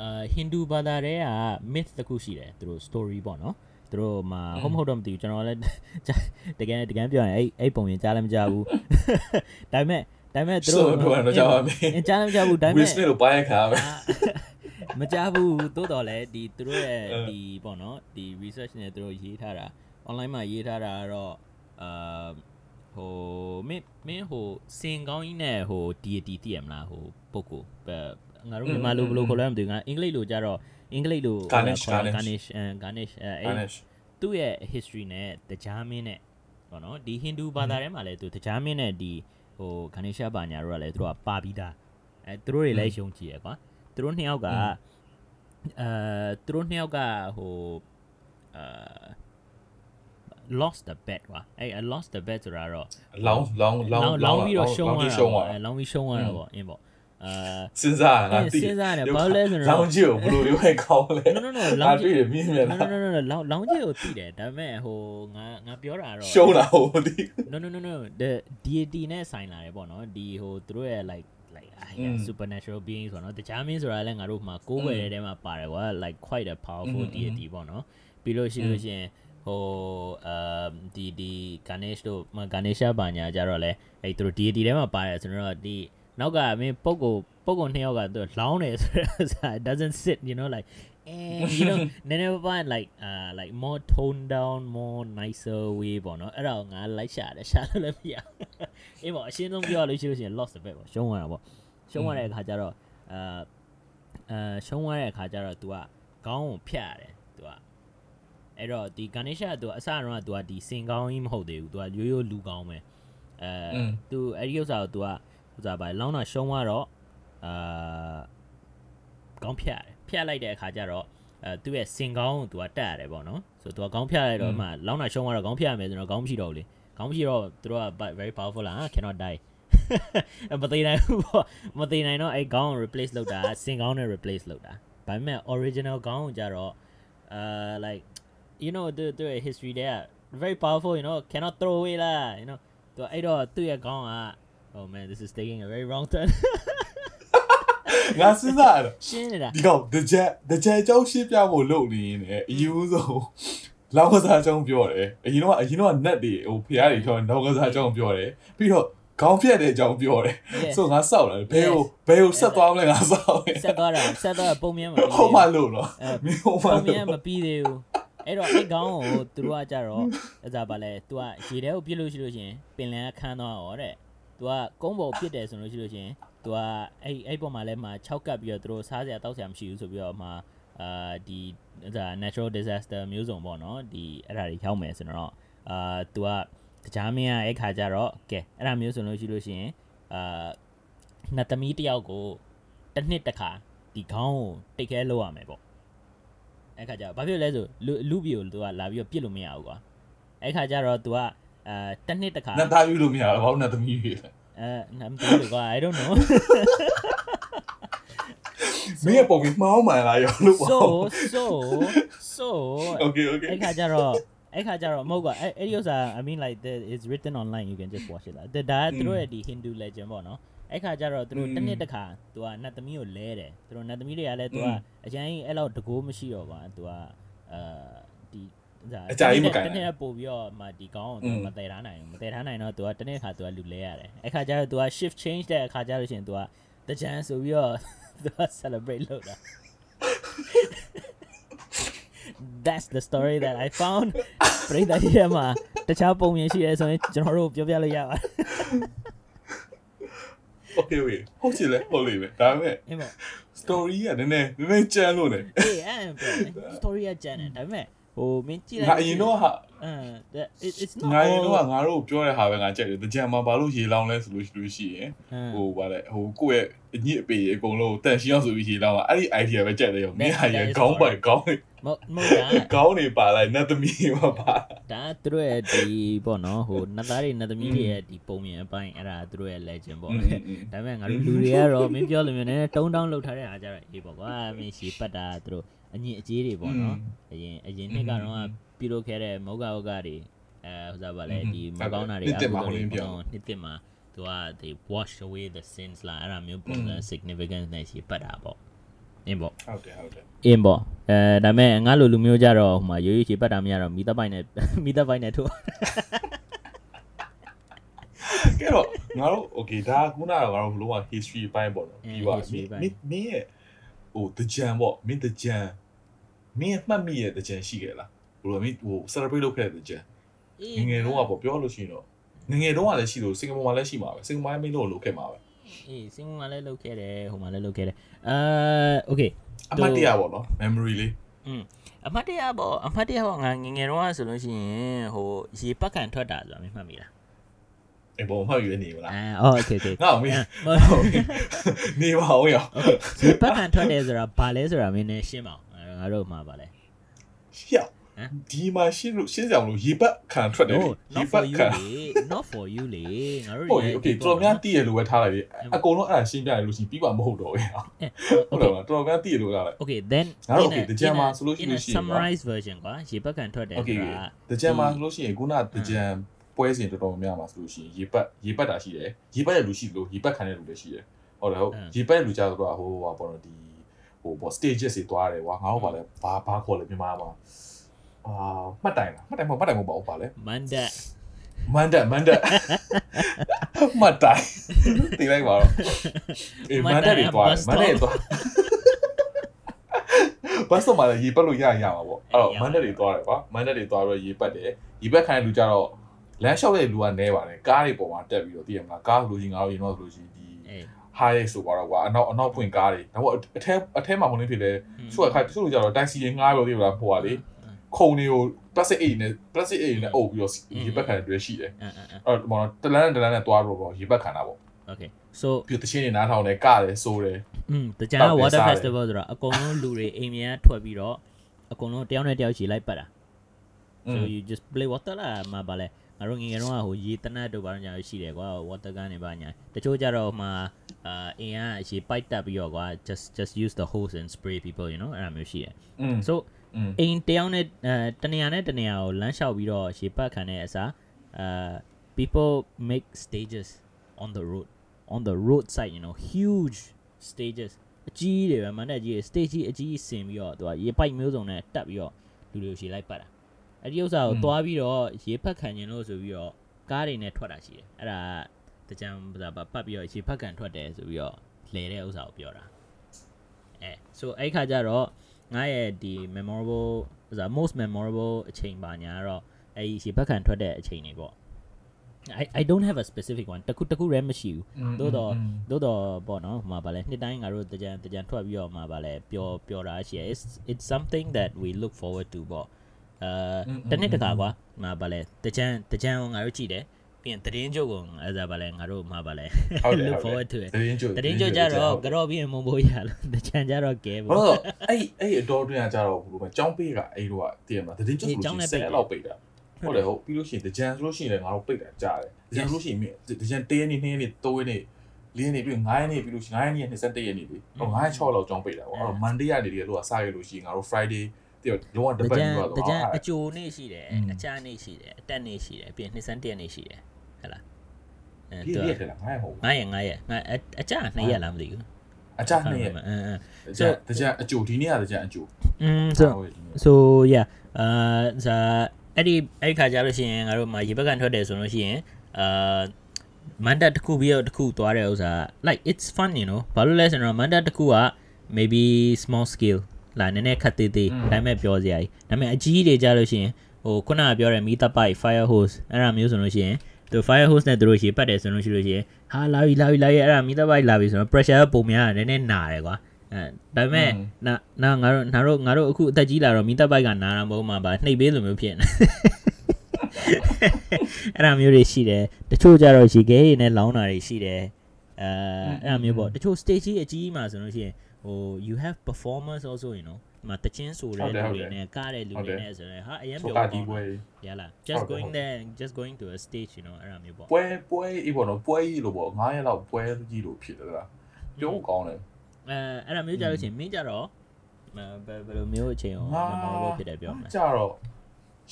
အာဟိန္ဒူဘာသာတွေက myth တစ်ခုရှိတယ်သူတို့ story ပေါ့နော် သူတို့မှာဟုတ်မဟုတ်တော့မသိဘူးကျွန်တော်လည်းတကယ်တကယ်ပြောရင်အဲ့အဲ့ပုံရင်ကြားလည်းမကြားဘူးဒါပေမဲ့ဒါပေမဲ့သူဆိုတို့တော့ပြောရတော့ကြာပါမယ်အင်းကြားလည်းမကြားဘူးဒါပေဝမဲ့စ်နဲ့လို့ပိုင်းခါပဲမကြဘူးတိုးတော်လဲဒီသူတို့ရဲ့အဲဒီပေါ့နော်ဒီ research နဲ့သူတို့ရေးထားတာ online မှာရေးထားတာကတော့အာဟိုမင်းမင်းဟိုစင်ကောင်းကြီးနဲ့ဟို deity သိရမလားဟိုပုဂ္ဂိုလ်ပဲငါတို့မြန်မာလိုဘယ်လိုခေါ်လဲမသိဘူးငါအင်္ဂလိပ်လိုကြတော့ အင်္ဂလိပ်လို Ganesh, Ganesh. Ganesh အဲ Ganesh အဲအဲ့ Anish သူ့ရဲ့ history နဲ့တရားမင်းနဲ့ပေါ့နော်ဒီ Hindu ဘာသာထဲမှာလည်းသူတရားမင်းနဲ့ဒီဟို Ganesha ဘာညာတို့ကလည်းသူတို့ကပါပြီးသားအဲသူတို့တွေလည်းယုံကြည်ရယ်ကွာသူတို့နှစ်ယောက်ကอืมအဲသူတို့နှစ်ယောက်ကဟိုအာ lost the bet ကွာအဲ lost the bet ဆိုတာတော့လောင်းလောင်းလောင်းလောင်းပြီးတော့ရှုံးသွားရှုံးတာသွားပေါ့အဲလောင်းပြီးရှုံးသွားတာပေါ့အင်းပေါ့ အာစဉ်းစားရလားစဉ်းစားရတယ်ဘာလို့လဲဆိုတော့လောင်ကြီးကိုဘယ်လိုတွေခေါင်းလဲ no no no လောင်ကြီးတွေမြင်မြင်လား no no no လောင်လောင်ကြီးကိုသိတယ်ဒါပေမဲ့ဟိုငါငါပြောတာတော့ရှုံးတာဟိုဒီ no no no no the deity နဲ့ဆိုင်လာတယ်ပေါ့နော်ဒီဟိုသူတို့ရဲ့ like like အဲ supernatural being ဆိုတော့တခြားမင်းဆိုတာလည်းငါတို့မှာကိုယ်ွယ်တဲ့ထဲမှာပါတယ်ကွာ like quite a powerful deity ပေါ့နော်ပြီးလို့ရှိလို့ရှင်ဟိုအာဒီဒီ Ganesh တို့ Ganesha ဘာညာကြတော့လဲအဲ့သူတို့ deity ထဲမှာပါတယ်ဆိုတော့ဒီ နောက်ကမင်းပုံကိုပုံကိုနှစ်ယောက်ကသူလောင်းတယ်ဆိုတော့ it doesn't sit you know like and you know နည်းနည်းပါးပါး like uh like more toned down more nicer way ပေါ့နော်အဲ့ဒါကိုငါလိုက်ရှာတယ်ရှာလို့လည်းမရအေးပေါ့အရှင်းဆုံးပြောရလို့ရှိလို့ရှိရင် lost a bit ပေါ့ရှုံးသွားတာပေါ့ရှုံးသွားတဲ့အခါကျတော့အာအဲရှုံးသွားတဲ့အခါကျတော့ तू ကခေါင်းကိုဖြတ်ရတယ် तू ကအဲ့တော့ဒီ Ganesha က तू အစတုန်းက तू ကဒီစင်ကောင်းကြီးမဟုတ်သေးဘူး तू ကရိုးရိုးလူကောင်းပဲအဲ อืม तू အဲ့ဒီဥစ္စာကို तू က ဥစ္စာပါလောင်းတာရှုံးသွားတော့အာကောင်းဖြတ်ရတယ်ဖြတ်လိုက်တဲ့အခါကျတော့အဲသူ့ရဲ့စင်ကောင်းကိုသူကတက်ရတယ်ပေါ့နော်ဆိုတော့သူကကောင်းဖြတ်လိုက်တော့မှလောင်းတာရှုံးသွားတော့ကောင်းဖြတ်ရမယ်ဆိုတော့ကောင်းမရှိတော့ဘူးလေကောင်းမရှိတော့သူတို့က but very powerful လား cannot die မသိနိုင်ဘူးပေါ့မသိနိုင်တော့အဲ့ကောင်းကို replace လုပ်တာစင်ကောင်းနဲ့ replace လုပ်တာဒါပေမဲ့ original ကောင်းကိုကြတော့အာ like you know the the history there very powerful you know cannot throw away လား you know သူအဲ့တော့သူ့ရဲ့ကောင်းက Oh man this is taking a very wrong turn ငါစဉ်းစားရတော့ရှင်းနေတာဒီကောင်တကြက်တကြက်ကြောင်းရှင်းပြဖို့လုပ်နေရင်လည်းအယူဆုံးလောက်ကစားကြောင်းပြောတယ်အရင်ကအရင်ကနတ်တွေဟိုဖျားတွေပြောလောက်ကစားကြောင်းပြောတယ်ပြီးတော့ခေါင်းဖြတ်တဲ့အကြောင်းပြောတယ်ဆိုငါစောက်လာဘဲကိုဘဲကိုဆက်သွားမလဲငါစောက်ဆက်သွားတာဆက်သွားပုံမြင်မှာဟုတ်မှလို့တော့မင်းဟုတ်မှလို့ပုံမြင်မပြီးသေးဘူးအဲ့တော့အဲ့ခေါင်းကိုသူတို့ကကြတော့အဲ့ဒါပါလဲ तू ကရေထဲကိုပြစ်လို့ရှိလို့ရှင်ပင်လယ်ကခန်းသွားရောတဲ့ သူကကုန်းပေါ်ဖြစ်တယ်ဆိုလို့ရှိလို့ရှင်သူကအဲ့အဲ့ပေါ်မှာလဲမှာ6ကပ်ပြီးတော့သူတို့စားစရာတောက်စရာမရှိဘူးဆိုပြီးတော့မှာအာဒီဒါ natural disaster မျိုးစုံပေါ့နော်ဒီအဲ့ဒါတွေရောက်မယ်ဆိုတော့အာသူကတကြားမင်းရဲ့အခါကျတော့ကဲအဲ့ဒါမျိုးဆိုလို့ရှိလို့ရှင်အာနှစ်သမီးတယောက်ကိုတစ်နှစ်တစ်ခါဒီခေါင်းကိုတိတ်ခဲလောက်ရမယ်ပေါ့အဲ့ခါကျတော့ဘာဖြစ်လဲဆိုလူလူပြည်ကိုသူကလာပြီးတော့ပြစ်လို့မရဘူးကွာအဲ့ခါကျတော့သူက အဲတစ်နှစ်တခါနတ်သားယူလို့မရဘူးဘာလို့နတ်သမီးယူလဲအဲနတ်သမီးလို့ကွာ I don't know မင်းပုံပြီးမောင်းမှန်လာရောလို့ပေါ့ so so so okay okay အဲ့ခါကျတော့အဲ့ခါကျတော့မဟုတ်ကွာအဲ့အဲ့ဒီဥစ္စာ I mean like that is written online you can just watch it လာဒါသူတို့ရဲ့ဒီ Hindu legend ပေါ့နော်အဲ့ခါကျတော့သူတို့တစ်နှစ်တစ်ခါသူကနတ်သမီးကိုလဲတယ်သူတို့နတ်သမီးတွေကလည်းသူကအရင်အဲ့လောက်တကိုးမရှိတော့ပါသူကအာဒီ အကြာကြီးမကန် တနေ့ကပို့ပြီးတော့မှဒီကောင်းကို อื သူ ม မတည်ထားနိုင်ဘူးမတည်ထားနိုင်တော့ तू ကတနေ့ခါ तू ကလူလဲရတယ်အဲ့ခါကျတော့ तू က shift change တဲ့အခါကျလို့ရှိရင် तू ကတကြံဆိုပြီးတော့ तू က celebrate လုပ်တာ That's the story that I found ပရိသတ်ရဲ့မှာတခြားပုံမြင်ရှိရဲဆိုရင်ကျွန်တော်တို့ပြောပြလို့ရပါတယ် Okay wait ဟုတ်ချင်လဲဟုတ်လိမ့်မယ်ဒါပေမဲ့ အင်းပေါ့ story ကနည်းနည်းနည်းနည်းကြမ်းလို့နေ အေးအဲ့ပြောတယ် story ကကျန်တယ်ဒါပေမဲ့ ဟဟိုမင်းကြည့်လိုငါက်အရင်တော့ဟာအမ် that it it's not ငါအရင်တော့ all- ငါတို့ပြောတဲ့ဟာပဲငါကြိုက်တယ်တကြံမှာဘာလို့ရေလောင်းလဲဆိုလို့ရှိလို့ရှိရင်အမ်ဟိုဗါလဲဟိုကိုယ့်ရဲ့အညစ်အပေအကုန်လုံးတန်ရှင်းအောင်ဆိုပြီးရေလောင်းတာအဲ့ဒီ idea ပဲကြိုက်တယ်ရောမင်းဟာရေခေါင်းပိုင်ခေါင်းနေမဟုတ်မဟုတ်တာခေါင်းနေပါလိုက်နတ်သမီးမှာပါဒါသူတို့ရဲ့ဒီပေါ့နော်ဟိုနတ်သားတွေနတ်သမီးတွေရဲ့ဒီပုံမြင်အပိုင်းအဲ့ဒါသူတို့ရဲ့ legend ပေါ့อืมဒါပေမဲ့ငါတို့လူတွေကတော့မင်းပြောလို့မျိုးနည်းနည်းတုံးတောင်းလောက်ထားတဲ့အားကြတော့အေးပေါ့ကွာမင်းရှီပတ်တာသူတို့ အညင်အကြေးတွေပေါ့နော်အရင်အရင်နှစ်ကတော့ပြုလုပ်ခဲ့တဲ့မောဂဝကတွေအဲဟိုစားပါလေဒီမကောင်းတာတွေအကုသိုလ်တွေပေါ့နော်နှစ်တစ်မှာသူက they wash away the sins လာအဲ့ဒါမျိုးပုံစံ significance နဲ့ရှီပတ်တာပေါ့အင်းပေါ့ဟုတ်တယ်ဟုတ်တယ်အင်းပေါ့အဲဒါပေမဲ့ငါလိုလူမျိုးကြတော့ဟိုမှာရိုးရိုးချေပတ်တာမရတော့မိသက်ပိုင်နဲ့မိသက်ပိုင်နဲ့ထိုးကဲတော့ငါတို့ okay ဒါခုနကတော့ငါတို့ဘလို့က history အပိုင်းပေါ့နော်အင်းပြီးပါ history ပြီပိုင်းမင်းမင်းရဲ့ ဟိုတကြံပေါ့မင်းတကြံမင်းမှတ်မိရဲ့တကြံရှိခဲ့လားဟိုလိုမင်းဟို celebrate လုပ်ခဲ့တဲ့တကြံငငယ်တော့ပေါ့ပြောလို့ရှိရင်တော့ငငယ်တော့လည်းရှိလို့စင်ကာပူမှာလည်းရှိမှာပဲစင်ကာပူမှာမင်းတို့လုပ်ခဲ့မှာပဲအေးစင်ကာပူမှာလည်းလုပ်ခဲ့တယ်ဟိုမှာလည်းလုပ်ခဲ့တယ်အာ okay အမှတ်တရပေါ့နော် memory လေးอืมအမှတ်တရပေါ့အမှတ်တရပေါ့ငငယ်တော့ဆိုလို့ရှိရင်ဟိုရေပတ်ကန်ထွက်တာဆိုတာမင်းမှတ်မိလား 哎，我们约你啦。啊，OK OK。那我们，你不好呀。ဒီပတ်မှန်ထွက်တယ်ဆိုတာဘာလဲဆိုတာမင်းနဲ့ရှင်းပါအောင်ငါတို့မှာပါလဲရှေ့ဒီမှာရှင်းလို့ရှင်းကြအောင်လို့ရေပတ်ခံထွက်တယ်ရေပတ်ခံ not for you လေငါတို့ okay တော်တော်များတည်ရလို့ပဲထားလိုက်ပြီအကုန်လုံးအဲ့ဒါရှင်းပြရလို့ရှိပြီးပါမဟုတ်တော့ဘူးဟုတ်လားတော်တော်များတည်ရလို့ထားလိုက် okay then ငါတို့ okay တကြံမှာဆိုလို့ရှိရင် summarize version ကွာရေပတ်ခံထွက်တယ်ဆိုတာတကြံမှာဆိုလို့ရှိရင်ခုနတကြံ ပွဲစဉ်တော်တော်များများမှာဆိုလို့ရှိရင်ရေပတ်ရေပတ်တာရှိတယ်ရေပတ်တဲ့လူရှိတယ်လို့ရေပတ်ခံတဲ့လူလည်းရှိတယ်ဟုတ်တယ်ဟုတ်ရေပတ်တဲ့လူကြတော့ဟိုဟိုပေါ့နော်ဒီဟိုပေါ့ stages တွေတွားတယ်ကွာငါတို့ပါလဲဘာဘာခေါ်လဲမြန်မာမှာအာမှတ်တိုင်လားမှတ်တိုင်မဟုတ်မှတ်တိုင်မဟုတ်ပါဘူးပါလဲမန်ဒတ်မန်ဒတ်မန်ဒတ်မှတ်တိုင်တင်လိုက်ပါတော့အေးမန်ဒတ်တွေတွားတယ်မန်ဒတ်တွေတွားဘတ်စတော့မှာလည်းရေပတ်လို့ရရမှာပေါ့အဲ့တော့မန်ဒတ်တွေတွားတယ်ကွာမန်ဒတ်တွေတွားတော့ရေပတ်တယ်ရေပတ်ခိုင်းတဲ့လူကြတော့ လမ်းလျှောက်တဲ့လူကနဲပါတယ်ကားတွေပေါ်မှာတက်ပြီးတော့သိရမလားကားဆိုလို့ရှိရင်ငါတို့ရင်တော့ဆိုလို့ရှိရင်ဒီ အေး high ဆိုပါတော့ကွာအနောက်အနောက်ဖွင့်ကားတွေဒါပေမဲ့အထဲအထဲမှာမဟုတ်နေဖြစ်လဲသူကခါသူတို့ကြတော့တိုက်စီတွေငှားလို့သိရလားဟိုကလေခုံတွေကို plastic အိတ်နဲ့ plastic အိတ်နဲ့အုပ်ပြီးတော့ရေပတ်ခံတဲ့တွေရှိတယ် အအအ အဲ့တော့ဘောတလန်းနဲ့တလန်းနဲ့တွားတော့ပေါ့ရေပတ်ခံတာပေါ့ okay so ပြီးတချင်းတွေနားထောင်တယ်ကတယ်စိုးတယ် อืมတကြံ တောက်တယ် water စားတယ် festival ဆိုတာအကုန်လုံးလူတွေအိမ်မြန်ထွက်ပြီးတော့အကုန်လုံးတယောက်နဲ့တယောက်ရှည်လိုက်ပတ်တာ อื so ม you just play water လာမှာပါလဲ ငါတို့ငငယ်တော့ဟိုရေတနတ်တို့ဘာလို့ညာရှိတယ်ကွာဝါတာကန်နေပါညာတချို့ကြတော့မှအာအင်းကရေပိုက်တက်ပြီးတော့ကွာ just just use the hose and spray people you know အဲ့လိုမျိုးရှိတယ် so အင်းတယောက်နဲ့တနေရာနဲ့တနေရာကိုလမ်းလျှောက်ပြီးတော့ရေပတ်ခံတဲ့အစားအာ people make stages on the road on the roadside you know huge stages အကြီးတွေပဲမန္တကြီး stage ကြီးအကြီးဆင်ပြီးတော့သူကရေပိုက်မျိုးစုံနဲ့တက်ပြီးတော့လူတွေကိုရေလိုက်ပတ်တာ အဲ့ဒီဥစ္စာကိုသွားပြီးတော့ရေဖက်ခံခြင်းလို့ဆိုပြီးတော့ကားတွေနဲ့ထွက်တာရှိတယ်အဲ့ဒါတကြံပါပတ်ပြီးတော့ရေဖက်ခံထွက်တယ်ဆိုပြီးတော့လဲတဲ့ဥစ္စာကိုပြောတာအဲ so အဲ့ခါကျတော့ငါရဲ့ဒီ memorable ဥစ္စာ most memorable အချိန်ပါညာတော့အဲ့ဒီရေဖက်ခံထွက်တဲ့အချိန်တွေပေါ့ I I don't have a specific one တခုတခုရဲမရှိဘူးသို့တော့သို့တော့ပေါ့နော်ဟိုမှာဗာလဲနှစ်တိုင်းငါတို့တကြံတကြံထွက်ပြီးတော့မှာဗာလဲပျော်ပျော်တာရှိရယ် it's it's something that we look forward to ပေါ့ အဲတနေ့တခါကွာမှာဗာလဲတကြံတကြံကိုငါတို့ကြည့်တယ်ပြီးရင်တရင်ကျုပ်ကိုအဲ့ဒါဗာလဲငါတို့မှာဗာလဲဟုတ်တယ် look ဟုတ် forward တယ် to it တရင်ကျုပ်တရင်ကျုပ်ကြတော့ကြော့ပြီးရင်မုံဘိုးရလို့တကြံကြတော့ကဲဘာပေါ့လို့အဲ့အဲ့အတော်တွင်ကကြတော့ဘလို့ပဲចောင်းပေးကအဲ့တော့တည်ရမှာတရင်ကျုပ်ဆိုလို့ရှိရင်10လောက်ပိတ်တာဟုတ်တယ်ဟုတ်ပြီးလို့ရှိရင်တကြံဆိုလို့ရှိရင်လည်းငါတို့ပိတ်တာကြားတယ်တကြံဆိုလို့ရှိရင်တကြံ1ရက်နေ့2ရက်နေ့3ရက်နေ့၄ရက်နေ့ပြီး9ရက်နေ့ပြီးလို့ရှိရင်9ရက်နေ့21ရက်နေ့လေဟို9ရက်6လောက်ចောင်းပိတ်တာပေါ့အဲ့တော့ Monday ကနေတည်းကလို့စားရလို့ရှိရင်ငါတို့ Friday ပြောလုံးဝ depend ပါတော့တကြံအချိုနေရှိတယ်အချာနေရှိတယ်အတက်နေရှိတယ်ပြီးရင်နှစ်စန်းတရက်နေရှိတယ်ဟဲ့လားအဲတော့ငါရဟုတ်ငါရငါရငါအချာနှစ်ရက်လားမသိဘူးအချာနှစ်ရက်အင်းဆိုတကြံအချိုဒီနေ့ကတကြံအချိုอืม so so yeah အာဇာအဲ့ဒီအဲ့ခါကြလို့ရှိရင်ငါတို့မှာရေဘက်ကန်ထွက်တယ်ဆိုလို့ရှိရင်အာမန်တက်တစ်ခုပြီးတော့တစ်ခုသွားတဲ့ဥစ္စာ like it's fun you know ဘာလို့လဲဆိုတော့မန်တက်တစ်ခုက maybe small scale လာနည်းနည်းခက်သေးသေးဒါပေမဲ့ပြောစရာကြီးဒါပေမဲ့အကြီးတွေကြလို့ရှိရင်ဟိုခုနကပြောတဲ့မီးတပ်ပိုက် fire hose အဲ့ဒါမျိုးဆိုလို့ရှိရင်သူ fire hose နဲ့သူတို့ရေပတ်တယ်ဆိုလို့ရှိလို့ရှိရင်ဟာလာပြီလာပြီလာပြီအဲ့ဒါမီးတပ်ပိုက်လာပြီဆိုတော့ pressure ပုံများနည်းနည်းနာတယ်ကွာအဲဒါပေမဲ့อืมနာနာငါတို့ငါတို့ငါတို့အခုအသက်ကြီးလာတော့မိသက်ပိုက်ကနာတာမဟုတ်မှာပါနှိပ်ပေးလိုမျိုးဖြစ်နေအဲ့ဒါမျိုးတွေရှိတယ်တချို့ကြတော့ရေခဲရည်နဲ့လောင်းတာတွေရှိတယ်အဲအဲ့ဒါမျိုးပေါ့တချို့ stage ကြီးအကြီးကြီးမှာဆိုလို့ရှိရင် ဟို you have performers also you know ဒီမှာတချင်းဆိုတဲ့လူတွေနဲ့ကားတဲ့လူတွေနဲ့ဆိုရင်ဟာအရင်ဆိုပြောကဒီပွဲရလား just ဟုတ်တယ် going there just going to a stage you know အဲ့ဒါမျိုးပေါ့ပွဲပွဲအေးပေါ့နော်ပွဲကြီးလို့ပေါ့9ရက်လောက်ပွဲကြီးလို့ဖြစ်တယ်လားပြောဖို့ကောင်းတယ်အဲအဲ့ဒါမျိုးကြလို့ရှိရင်မင်းကြတော့မဘယ်ဘယ်လိုမျိုးအချိန်ကိုငါ memorable ဖြစ်တယ်ပြောမယ်ကြတော့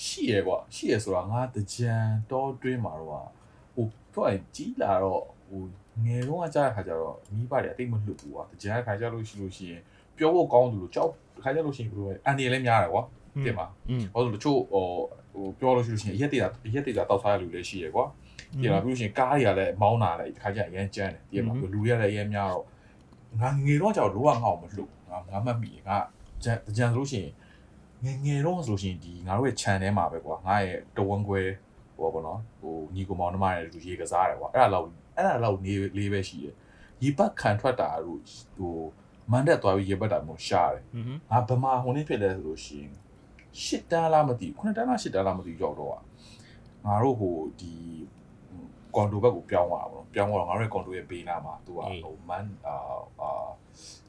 ရှိရကွာရှိရဆိုတာငါတကြံတောတွင်းမှာတော့ဟိုပြောရင်ကြီးလာတော့ဟို ငယ်တော့ကြားတဲ့ခါကျတော့မိဘတွေအတိတ်မလွတ်ဘူးကွာတကြံခါကျလို့ရှိလို့ရှိရင်ပြောဖို့ကောင်းတယ်လို့ကြောက်ခါကျလို့ရှိရင်ဘယ်လိုလဲအန်ဒီလည်းများတယ်ကွာတင်ပါอืมဟောဆိုတချို့ဟိုဟိုပြောလို့ရှိလို့ရှိရင်ရက်တေတာရက်တေတာတောက်စားရလူလည်းရှိရကွာတင်ပါပြီးလို့ရှိရင်ကားတွေကလည်းမောင်းတာလည်းဒီခါကျရင်အရန်ကျန်းတယ်တင်ပါလူတွေကလည်းအရန်များတော့ငါငယ်တော့ကြောက်တော့ငါ့ကိုမလွတ်ငါငါမှတ်မိငါကြံကြံဆိုလို့ရှိရင်ငယ်ငယ်တော့ဆိုလို့ရှိရင်ဒီငါတို့ရဲ့ channel ထဲမှာပဲကွာငါရဲ့တဝန်းခွဲဟိုပါဘောနော်ဟိုညီကိုမောင်နှမရဲ့လူရေကစားတယ်ကွာအဲ့ဒါလောက် အဲ့ဒါလောက်နေလေးပဲရှိတယ်ရေပတ်ခံထွက်တာတို့ဟိုမန်တက်သွားပြီးရေပတ်တာမျိုးရှားတယ်ငါဗမာဟိုနေ့ဖြစ်လဲဆိုလို့ရှိရင်ရှစ်တန်းလားမသိခုနှစ်တန်းလားရှစ်တန်းလားမသိရောက်တော့ငါတို့ဟိုဒီကွန်ဒိုဘက်ကိုပြောင်းသွားတာပေါ့နော်ပြောင်းသွားတော့ငါတို့ရဲ့ကွန်ဒိုရဲ့ဘေးနားမှာသူကဟိုမန်အာအာ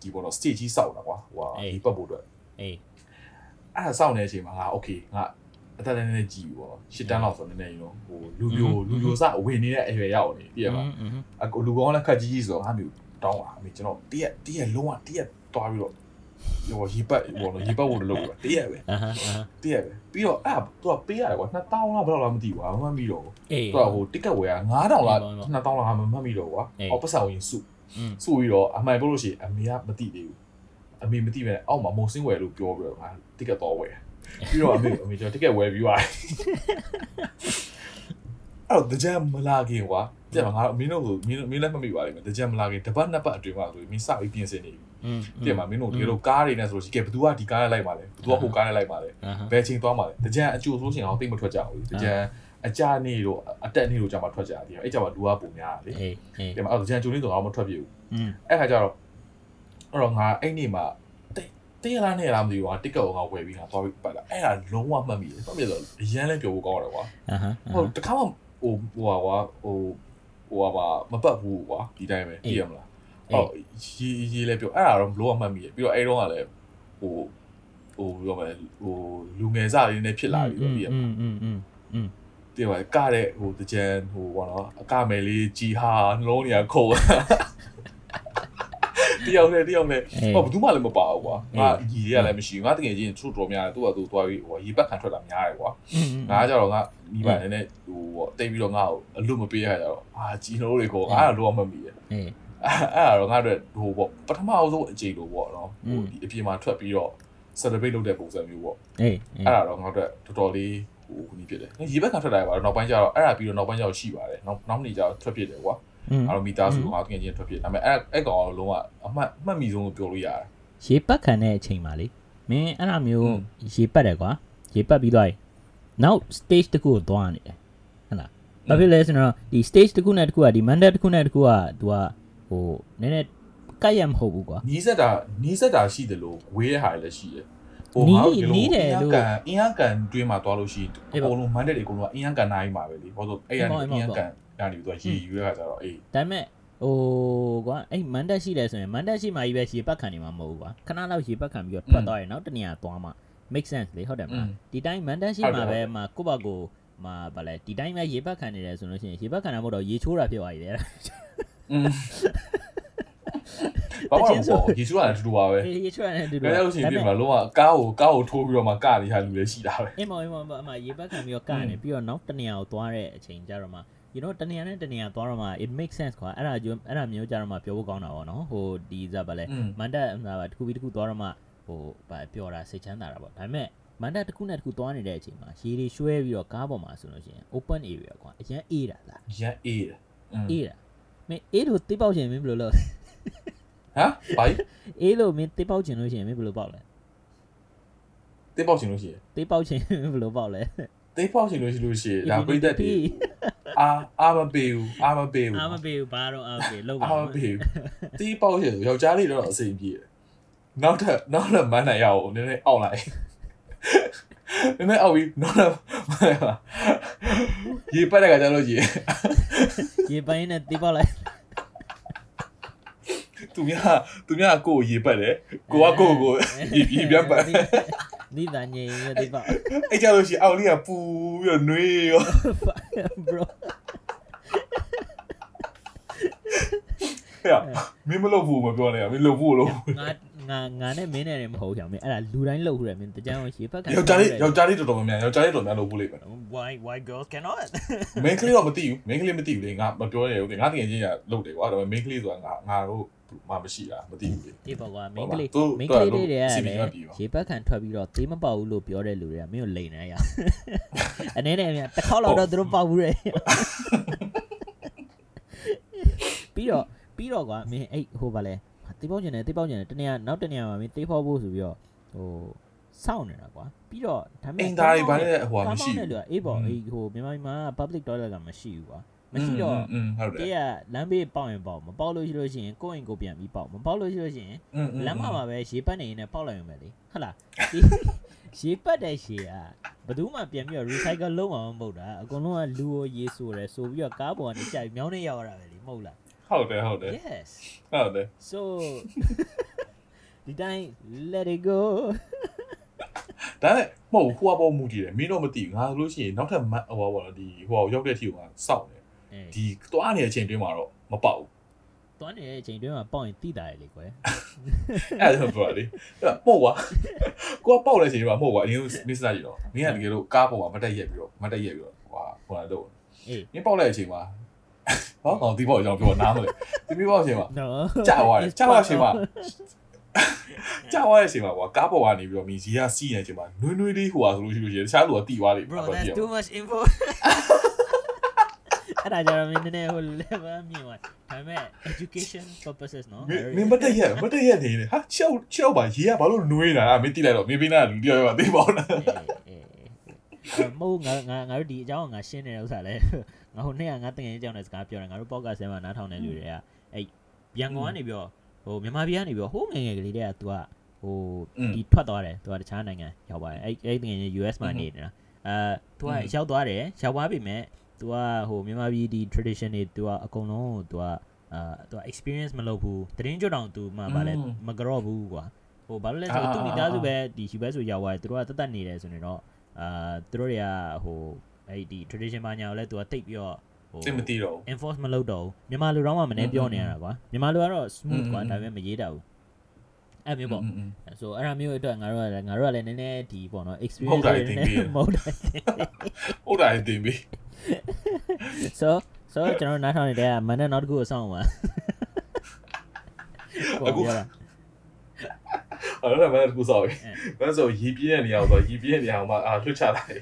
ဒီပေါ်တော့ stage ကြီးစောက်တာကွာဟိုဒီပတ်ဖို့အတွက်အေးအဲ့ဆောက်နေတဲ့အချိန်မှာငါ okay ငါ အသက်လည်းနည်းနည်းကြီးပြီပေါ့ရှစ်တန်းလောက်ဆိုနည်းနည်းယူတော့ဟိုလူပြိုလူပြိုစအဝင်နေတဲ့အရွယ်ရောက်နေပြည့်ပါအကိုလူကောင်းလည်းခက်ကြီးကြီးဆိုတော့ငါမျိုးတောင်းပါအမေကျွန်တော်တည့်ရတည့်ရလုံးဝတည့်ရသွားပြီးတော့ဟိုရေပတ်ဘောလုံးရေပတ်ဝင်လို့တည့်ရပဲတည့်ရပဲပြီးတော့အဲ့သူကပေးရတယ်ကွာ2000လောက်ဘယ်လောက်လားမသိဘူးကွာမမှတ်မိတော့သူကဟိုတစ်ကက်ဝယ်က9000လား2000လားမမှတ်မိတော့ကွာအော်ပတ်စံဝင်စုစုပြီးတော့အမှန်ပြောလို့ရှိရင်အမေကမသိသေးဘူးအမေမသိပဲအောက်မှာမုံစင်းဝယ်လို့ပြောပြီးတော့ငါတစ်ကက်တော့ဝယ်တယ် ပြီးတော့အမေအမေကျွန်တော် ticket ဝယ်ပြီးသွားတယ်အဲ့တော့ကြံမလာခင်ကွာပြန်မှာငါတို့မင်းတို့ကိုမင်းမင်းလည်းမမိပါလိမ့်မယ်တကြံမလာခင်တစ်ပတ်နှစ်ပတ်အတွင်းမှာဆိုမင်းစပြီးပြင်ဆင်နေပြီပြန်မှာမင်းတို့ဒီလိုကားတွေနဲ့ဆိုလို့ရှိရင်ဘယ်သူကဒီကားနဲ့လိုက်ပါလဲဘယ်သူကဟိုကားနဲ့လိုက်ပါလဲဘယ်ချိန်သွားပါလဲတကြံအကျိုးဆိုရှင်အောင်တိတ်မထွက်ကြဘူးတကြံအကြနေတော့အတက်နေတော့ကြာမှထွက်ကြတယ်အဲ့ကြာမှလူကပုံများလေပြန်မှာအဲ့တကြံကျုံနေတော့မထွက်ပြဘူးအဲ့ခါကျတော့အဲ့တော့ငါအဲ့နေ့မှာ တေးလားနဲ့လားမသိဘူးငါတစ်ကက်ကိုငါဝယ်ပြီးငါသွားပြီးပတ်လာအဲ့ဒါလုံးဝမှတ်မိတယ်မှတ်မိတော့အရန်လည်းပြောဖို့ကောင်းတယ်ကွာ အာဟာ ဟိုတခါမှဟိုဟိုဟာကွာဟိုဟိုဟာပါမပတ်ဘူးကွာဒီတိုင်းပဲသိရမလားဟုတ်ရေးရေးလည်းပြောအဲ့ဒါတော့ဘလို့မှတ်မိတယ်ပြီးတော့အဲ့တော့ကလည်းဟိုဟိုပြောမယ်ဟိုလူငယ်စားလေးနဲ့ဖြစ်လာပြီတော့သိရမ อื လား มอืมอืมอืม သိရပါကတဲ့ဟိုတကြံဟိုဘောနော်အကမယ်လေးကြီးဟာနှလုံးနေရခုံတ တယောက်နဲ့တယောက်နဲ့ဟောဘယ်သူမှလည်းမပါဘူးကွာငါညီလေးကလည်းမရှိဘူးငါတကယ်ချင်းချို့တော်များတယ်သူ့ကသူ့သွားပြီးဟောရေပတ်ခံထွက်တာများတယ်ကွာငါကကြတော့ငါမိဘနဲ့ဟိုပေါ့တိတ်ပြီးတော့ငါ့ကိုအလွတ်မပေးရကြတော့အာဂျီနိုးတွေကိုငါကလောမမိရဲ့အဲ့တော့ငါတို့ဟိုပေါ့ပထမအောင်ဆုံးအခြေလိုပေါ့နော်ဟိုဒီအပြင်မှာထွက်ပြီးတော့ celebrate လုပ်တဲ့ပုံစံမျိုးပေါ့အေးအဲ့ဒါတော့ငါတို့တော်တော်လေးဟိုခုနည်းဖြစ်တယ်ရေဘက်ကထွက်လာရပါတော့နောက်ပိုင်းကျတော့အဲ့ဒါပြီးတော့နောက်ပိုင်းကျတော့ရှိပါတယ်နောက်နောက်နေ့ကျတော့ထွက်ဖြစ်တယ်ကွာ ငါတို့မိသားစုငါတို့ငယ်ချင်းထွက်ဖြစ်ဒါပေမဲ့အဲ့အဲ့ကောင်လုံးဝအမှတ်အမှတ်မိဆုံးကိုပြောလို့ရတယ်ရေပတ်ခံတဲ့အချိန်မှာလေမင်းအဲ့လိုမျိုးရေပတ်တယ်ကွာရေပတ်ပြီးတော့နောက် stage တကူကိုသွားနေတယ်ဟုတ်လားဘာဖြစ်လဲဆိုတော့ဒီ stage တကူနဲ့တကူကဒီ mandate တကူနဲ့တကူက तू ကဟိုနည်းနည်းကတ်ရမဟုတ်ဘူးကွာနီးစက်တာနီးစက်တာရှိတယ်လို့ဝေးတဲ့ဟာလည်းရှိတယ်ဟိုဟာဒီလိုနီးတယ်လို့အင်အားကန်တွင်းမှာသွားလို့ရှိရင်အကုန်လုံး mandate တွေအကုန်လုံးကအင်အားကန်နိုင်မှာပဲလေဘာလို့အဲ့ရအင်အားကန် ရနေပြီးတော့ရေယူရခါကျတော့အေးဒါပေမဲ့ဟိုကွာအဲ့ mandate ရှိတယ်ဆိုရင် mandate ရှိမှကြီးပဲရေပတ်ခံနေမှာမဟုတ်ဘူးကွာခဏလောက်ရေပတ်ခံပြီးတော့ထွက်သွားရင်နောက်တစ်နေရာသွားမှာ make sense လေဟုတ်တယ်မလားဒီတိုင်း mandate ရှိမှာပဲမှာကိုယ့်ဘာကိုမှာဗာလဲဒီတိုင်းပဲရေပတ်ခံနေတယ်ဆိုလို့ရှိရင်ရေပတ်ခံတာမဟုတ်တော့ရေချိုးတာဖြစ်သွားပြီလေอืมဘာမှမဟုတ်ဘူးရေချူရတယ်အတူတူပါပဲအေးရေချိုးရတယ်တူတူဘယ်လို့ရှိရင်ပြင်မှာလုံးဝကားကိုကားကိုထိုးပြီးတော့မှကနေဟာလူလည်းရှိတာပဲအင်းမအင်းမအမရေပတ်ခံပြီးတော့ကနေပြီးတော့နောက်တစ်နေရာကိုသွားတဲ့အချိန်ကြတော့မှ you know တနေရာနဲ့တနေရာသွားတော့မှ it makes sense ကွာအဲ့ဒါအဲ့ဒါမျိုးကြတော့မှပြောဖို့ကောင်းတာပေါ့နော်ဟိုဒီဇာပါလဲမန်တက်ဟာတစ်ခုပြီးတစ်ခုသွားတော့မှဟိုဘာပြောတာစိတ်ချမ်းသာတာပေါ့ဒါပေမဲ့မန်တက်တစ်ခုနဲ့တစ်ခုသွားနေတဲ့အချိန်မှာရေတွေရွှဲပြီးတော့ကားပေါ်မှာဆိုလို့ရှိရင် open area ကွာအရန်အေးတာလားအရန်အေးတာအေးတာမင်းအေးလို့တိပောက်ချင်မင်းဘယ်လိုလုပ်ဟမ်ဘာအေးလို့မင်းတိပောက်ချင်လို့ရှိရင်မင်းဘယ်လိုပေါက်လဲတိပောက်ချင်လို့ရှိရင်တိပောက်ချင်ဘယ်လိုပေါက်လဲတိပောက်ချင်လို့ရှိလို့ရှိရင်ဒါပြိတ္တတွေ အာအာမပေးဘူးအာမပေးဘူးအာမပေးဘူးဘာတော့အာမပေးလောက်ပါအာမပေးဘူးတေးပေါက်ချင်ယောက်ျားလေးတော့အစိမ်ပြေတယ်နောက်ထပ်နောက်ထပ်မန်းနိုင်ရအောင်နည်းနည်းအောက်လိုက်နည်းနည်းအောက်ပြီးနောက်ထပ်ရေပတ်တဲ့ကကြလို့ရှိရင်ရေပိုင်းနဲ့တေးပေါက်လိုက် သူများသူများကိုကိုရေပတ်တယ်ကိုကကိုကိုရေရေပြန်ပတ်ဒီတန်ငယ်ရေတေးပေါက်အဲ့ကြလို့ရှိရင်အောက်လေးကပူပြီးတော့နှွေးရော bro ဟဲ့မင်းမလုပ်ဘူးမပြောနဲ့မင်းလုပ်ဘူးလို့ငါငါငါနဲ့မင်းနဲ့လည်းမဟုတ်ကြဘူးမင်းအဲ့ဒါလူတိုင်းလုပ်ခုတယ်မင်းတကြမ်းရေဖက်ခံယောက်ျားလေးယောက်ျားလေးတော်တော်များများယောက်ျားလေးတော်တော်များလုပ်ဘူးလိမ့်မယ် why why girls cannot မင်းကလေးတော့မသိဘူးမင်းကလေးမသိဘူးလေငါမပြောရဘူးလေငါတကယ်ချင်းကလုပ်တယ်ကွာဒါပေမဲ့မင်းကလေးဆိုတာငါငါတို့ မှမရှိတာမသိဘူးလေဒီပေါ့ကွာမဟုတ်င်းပါကလေးသူမင်းသူကကလေးတွေကလည်း CP ကပြီးပါရေပတ်ခံထွက်ပြီးတော့သေးမပေါက်ဘူးလို့ပြောတဲ့လူတွေကမင်းကိုလိန်နေရအနေနဲ့မြန်တစ်ခေါက်လောက်တော့သူတို့ပေါက်ဘူးတဲ့ပြီးတော့ပြီးတော့ကွာမင်းအဲ့ဟိုပါလဲတေးပေါက်ကျင်တယ်တေးပေါက်ကျင်တယ်တနေ့ကနောက်တနေ့ကမှမင်းတေးဖောက်ဖို့ဆိုပြီးတော့ဟိုစောင့်နေတာကွာပြီးတော့ဒါပေအမဲ့င်တာတွေဘာလဲဟိုကားမရှိမောင်းတဲ့လူကအေးပေါ့อืมအေးဟိုမြန်မာပြည်မှာ public toilet ကမရှိဘူးကွာ မရှိတော့ဟုတ်တယ်ကလမ်းဘေးပေါက်ရင်ပေါက်မပေါက်လို့ရှိလို့ရှိရင်ကိုယ့်အိမ်ကိုပြန်ပြီးပေါက်မပေါက်လို့ရှိလို့ရှိရင်လမ်းမှာမှာပဲရေပတ်နေရင်လည်းပေါက်လိုက်ရုံပဲလေဟုတ်လားရေပတ်တဲ့ရေကဘယ်သူမှပြန်ပြီးတော့ recycle လုပ်မှာမဟုတ်တာအကုန်လုံးကလူကိုရေဆိုတယ်ဆိုပြီးတော့ကားပေါ်ကနေကြိုက်မြောင်းနေရောက်ရတာပဲလေမဟုတ်လားဟုတ်တယ်ဟုတ်တယ် yes ဟုတ်တယ် so ဒီတိုင်း let it go ဒါနဲ့မဟုတ်ဟိုကပေါ်မူတည်တယ်မင်းတော့မသိဘူးငါဆိုလို့ရှိရင်နောက်ထပ်ဟိုပါပေါ့ဒီဟိုကရောက်တဲ့အထိကိုငါစောင့်နေ ဒီသွားနေတဲ့အချိန်တွင်းမှာတော့မပေါက်ဘူးတွန်းနေတဲ့အချိန်တွင်းမှာပေါက်ရင်တိတာလေကွယ်အဲ့ဒါပြောတာလေအဲ့မဟုတ်ကွာကိုကပေါက်တဲ့အချိန်မှာမဟုတ်ကွာအရင်မစ္စတာကြီးတော့မင်းကတကယ်လို့ကားပေါ်မှာမတက်ရက်ပြီးတော့မတက်ရက်ပြီးတော့ဟိုဟိုလာတော့အေးမင်းပေါက်တဲ့အချိန်မှာဟောကောင်ဒီပေါက်ကြောင်ပြောနားမလဲဒီမင်းပေါက်အချိန်မှာ no ကြာသွားတယ်ကြာသွားတဲ့အချိန်မှာကြာသွားတဲ့အချိန်မှာကွာကားပေါ်ကနေပြီးတော့မင်းကြီးကစီးနေတဲ့အချိန်မှာနွေးနွေးလေးဟိုဟာဆိုလို့ရှိလို့ရှိရင်တခြားလူကတီသွားလိမ့် bro မယ် that's too much info အဲ့ဒါကြတော့မင်းနည်းနည်းဟို level မြင်သွားဒါပေမဲ့ education purposes နော် မင်းမင်းမတက်ရက်မတက်ရက်နေတယ်ဟာချောက်ချောက်ပါရေကဘာလို့နွေးနေတာမင်းတိလိုက်တော့မင်းပေးနာလူတယောက်ယောက်သိပါဦးလား အေးအေးမဟုတ်ငါငါငါတို့ဒီအကြောင်းငါရှင်းနေတဲ့ဥစ္စာလဲငါဟိုနေ့ကငါတငယ်ချင်းအကြောင်းနဲ့စကားပြောတယ်ငါတို့ podcast ထဲမှာနားထောင်တဲ့လူတွေကအဲ့ရန်ကုန်ကနေပြီးတော့ဟိုမြန်မာပြည်ကနေပြီးတော့ဟိုးငယ်ငယ်ကလေးတွေက तू ကဟိုဒီထွက်သွားတယ် तू ကတခြားနိုင်ငံရောက်ပါတယ်အဲ့အဲ့တငယ်ချင်း US မှာနေနေတာအဲ तू ကရောက်သွားတယ်ရောက်သွားပြီမဲ့ तू ကဟိုမြန်မာပြည်ဒီ tradition တွေ तू ကအကုန်လုံးကို तू ကအာ तू experience မလုပ်ဘူးတရင်ကြွတောင် तू မှဗာလဲမကြော့ဘူးကွာဟိုဘာလို့လဲဆိုတော့ तू မိသားစုပဲဒီရှိပဲဆိုရောက်သွားတယ်သူတို့ကတတ်တတ်နေတယ်ဆိုရင်တော့အာသူတို့တွေကဟိုအဲ့ဒီ tradition ဘာညာကိုလဲ तू ကတိတ်ပြီးတော့ဟို သိမသိတော့ enforce မလုပ်တော့ဘူးမြန်မာလူတော့မှမနေပြောနေရတာကွာမြန်မာလူကတော့ smooth ကွာဒါပေမဲ့မရေးတတ်ဘူးအဲ့မျိုးပေါ့ဆိုအဲ့ဒါမျိုးအတွက်ငါတို့ကလည်းငါတို့ကလည်းနည်းနည်းဒီပေါ့နော် experience တွေနည်းနည်းမဟုတ်တယ် ဟုတ်တယ်တင်ပြီ so so ကျွန်တော်နားထောင်နေတဲ့မန်နဲ့နောက်တစ်ခုကိုစောင့်ပါကိုပြောတာအဲ့ဒါမှလည်းကူဆောက်ပြီဘာလို့ဆိုရီပြင်းတဲ့နေရာကိုဆိုရီပြင်းတဲ့နေရာမှာအာလွှတ်ချလိုက်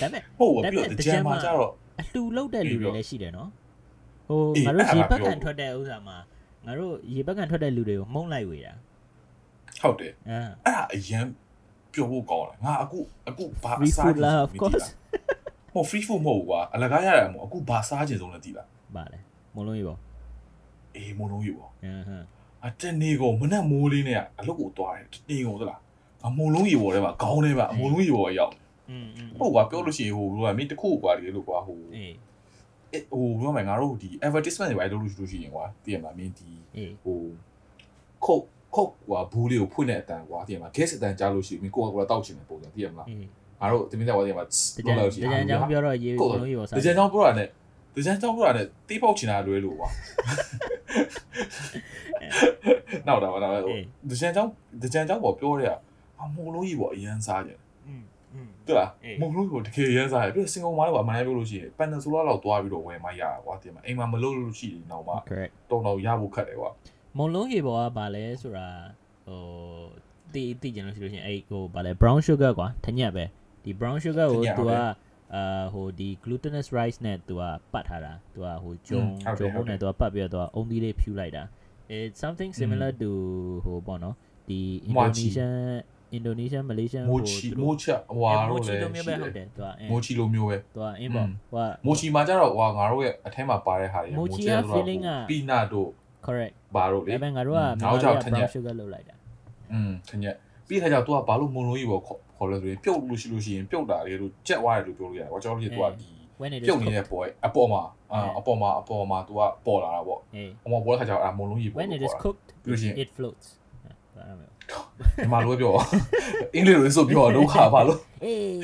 ဒါပေမဲ့ဟုတ်ပါပြီးတော့တကြံမှာကျတော့အလှလုတ်တဲ့လူတွေလည်းရှိတယ်နော်ဟိုအေးငါတို့အဲ့ရေဒါပတ်ပြောကန်ထွက်တဲ့ဥစ္စာမှာငါတို့ရေပတ်ကန်ထွက်တဲ့လူတွေကိုမှုန်းလိုက်ဝေတာဟုတ်တယ်အာအဲ့ဒါအရင်ပြောဖို့ကောင်းတယ်ငါအခုအခုဘာအ free စား food ချင်လားလဲ of course မ ဟို free food မဟုတ်ဘူးကွာအလကားရတာမဟုတ်အခုဘာစားချင်ဆုံးလဲသိလားပါလေမလုံးကြီးပေါ့အေးမလုံးကြီးပေါ့အင်းဟမ်အတနေကုန်မနဲ့မိုးလေးနဲ့အလုတ်ကိုသွားတယ်တနေကုန်သလားအမုံလုံးကြီးပေါ်ထဲမှာခေါင်းထဲမှာအမုံလုံးကြီးပေါ်ရောက်อืมဟုတ်ကွာပြောလို့ရှိရင်ဟိုဘယ်လိုကမင်းတခုကွာတကယ်လို့ကွာဟိုအေးဟိုဘယ်လိုမှငါတို့ဒီ advertisement တွေပဲလုပ်လို့ရှိရင်ကွာသိရမလားမင်းဒီဟိုခုတ်ခုတ်ကွာဘူးလေးကိုဖွင့်တဲ့အတန်ကွာသိရမလား gas အတန်ကြားလို့ရှိရင်မင်းကိုကကိုလာတောက်ချင်တဲ့ပုံစံသိရမလား ငါတို့တမင်းတဲ့ကွာသိရမလား တကြံ လို့ရှိ တ ရင် ကြံကြောင်းပြောတော့ရေမလုံးရေပေါ့စား တကြံကြောင်းပြောတာနဲ့တကြံကြောင်းပြောတာနဲ့တေးပေါက်ချင်တာလွဲလို့ကွာနောက်တော့နောက်တော့တကြံကြောင်းတကြံကြောင်းပေါ်ပြောရအမိုးလုံးကြီးပေါ့အရန်စားကြတယ် อืมอืม 对လား အေး မုံလို့ကိုတကယ်ရမ်းစားတယ်ပြီးတော့စင်ကာပူမှာလည်းအမှန်တမ်းပြောလို့ရှိရင်ပန်နဆိုလာလောက်သွားပြီးတော့ဝယ်မှရတာကွာတင်မအိမ်မှာမလုပ်လို့ရှိရင်တော့မှ correct တုံတော့ရဖို့ခက်တယ်ကွာ မုံလုံးရေပေါ်ကဗာလဲဆိုတာဟိုတီးတီးကြလို့ရှိလို့ရှိရင်အဲ့ဟိုဗာလဲ brown sugar ကွာထညက်ပဲ ဒီ brown sugar ကို तू ကအာဟိုဒီ glutinous rice နဲ့ तू ကပတ်ထားတာ तू ကဟိုဂျုံဂျုံမုံနဲ့ तू ကပတ်ပြီးတော့ तू ကအုံးသီးလေးဖြူလိုက်တာ it's something similar to ဟိုပေါ့နော်ဒီ Indonesian Indonesian Malaysian မိုချီမိုချဟွာ မို တော့ ချီ လေ လိုမျိုးပဲဟုတ်တယ် तू က မိုချီလိုမျိုးပဲ तू ကအင်းပေါ့ဟိုက မိုချီမှာကျတော့ဟွာငါတို့ရဲ့အထဲမှာပါတဲ့ဟာတွေ မိုချီက feeling က ပီနာတို့ correct ဘာတို့လေ ဒါပေမဲ့ငါတို့က ငါတို့ကြောင့်ထညက် brown sugar လောက်လိုက်တာ อืมခညက်ပြီးခါကျတော့ तू ကဘာလို့မုံလုံးကြီးပေါ့ ခေါ်ခေါ်လဲဆိုရင်ပြုတ်လို့ရှိလို့ရှိရင်ပြုတ်တာလေလို့ကြက်သွားတယ်လို့ပြောလို့ရတယ်ကွာကျွန်တော်တို့က तू ကဒီ when it is ပြုတ်နေတဲ့ပေါ်အပေါ်မှာအာအဲအပေါ်မှာအပေါ်မှာ तू ကပေါ်လာတာပေါ့ hey အမောပေါ်တဲ့ခါကျတော့အဲ့မုံလုံးကြီးပေါ့ when it is ခေါ်တာ cooked ပြီးလို့ရှိရင် it floats အဲ့ဒါမျိုးဒီမှာလိုပဲပြောအင်္ဂလိပ်လိုဆိုပြောတော့ခါပါလို့အေး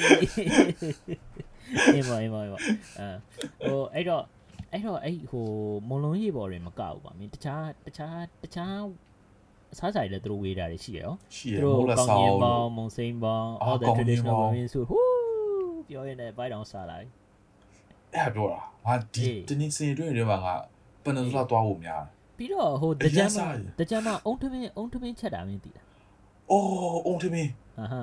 အေးပါအေးပါအေးပါအဲဟိုအဲ့တော့အဲ့တော့အဲ့ဟိုမုံလုံးရေပေါ်တွေမကောက်ဘူးပါမင်းတခြားတခြားတခြား အစားဆိုင်လည်းသူတို့ဝေးတာတွေရှိရရော ရှိရ သူတို့ မိုးလက် ကောင်း ဆောင် ကြီး လို့ ပေါင်းမုံစိမ်းပေါင်း အာ all the ကောင်းကြီး traditional ပေါင်း Korean food ဟူးပြောရင်လည်းဘိုက်တောင်စားလိုက် အဲ့ဒါပြောတာငါဒီ အေး တနည်းစင်တွင်းတွေမှာငါပန်နဇလာသွားဖို့များတယ် ပြီးတော့ဟို အ တ ရ ကြ န် မ်း စား မှာ ရ တကြမ်းမှာအုံထမင်းအုံထမင်းချက်တာမင်းသိလား အိုးအုံထမင်း ဟာဟာ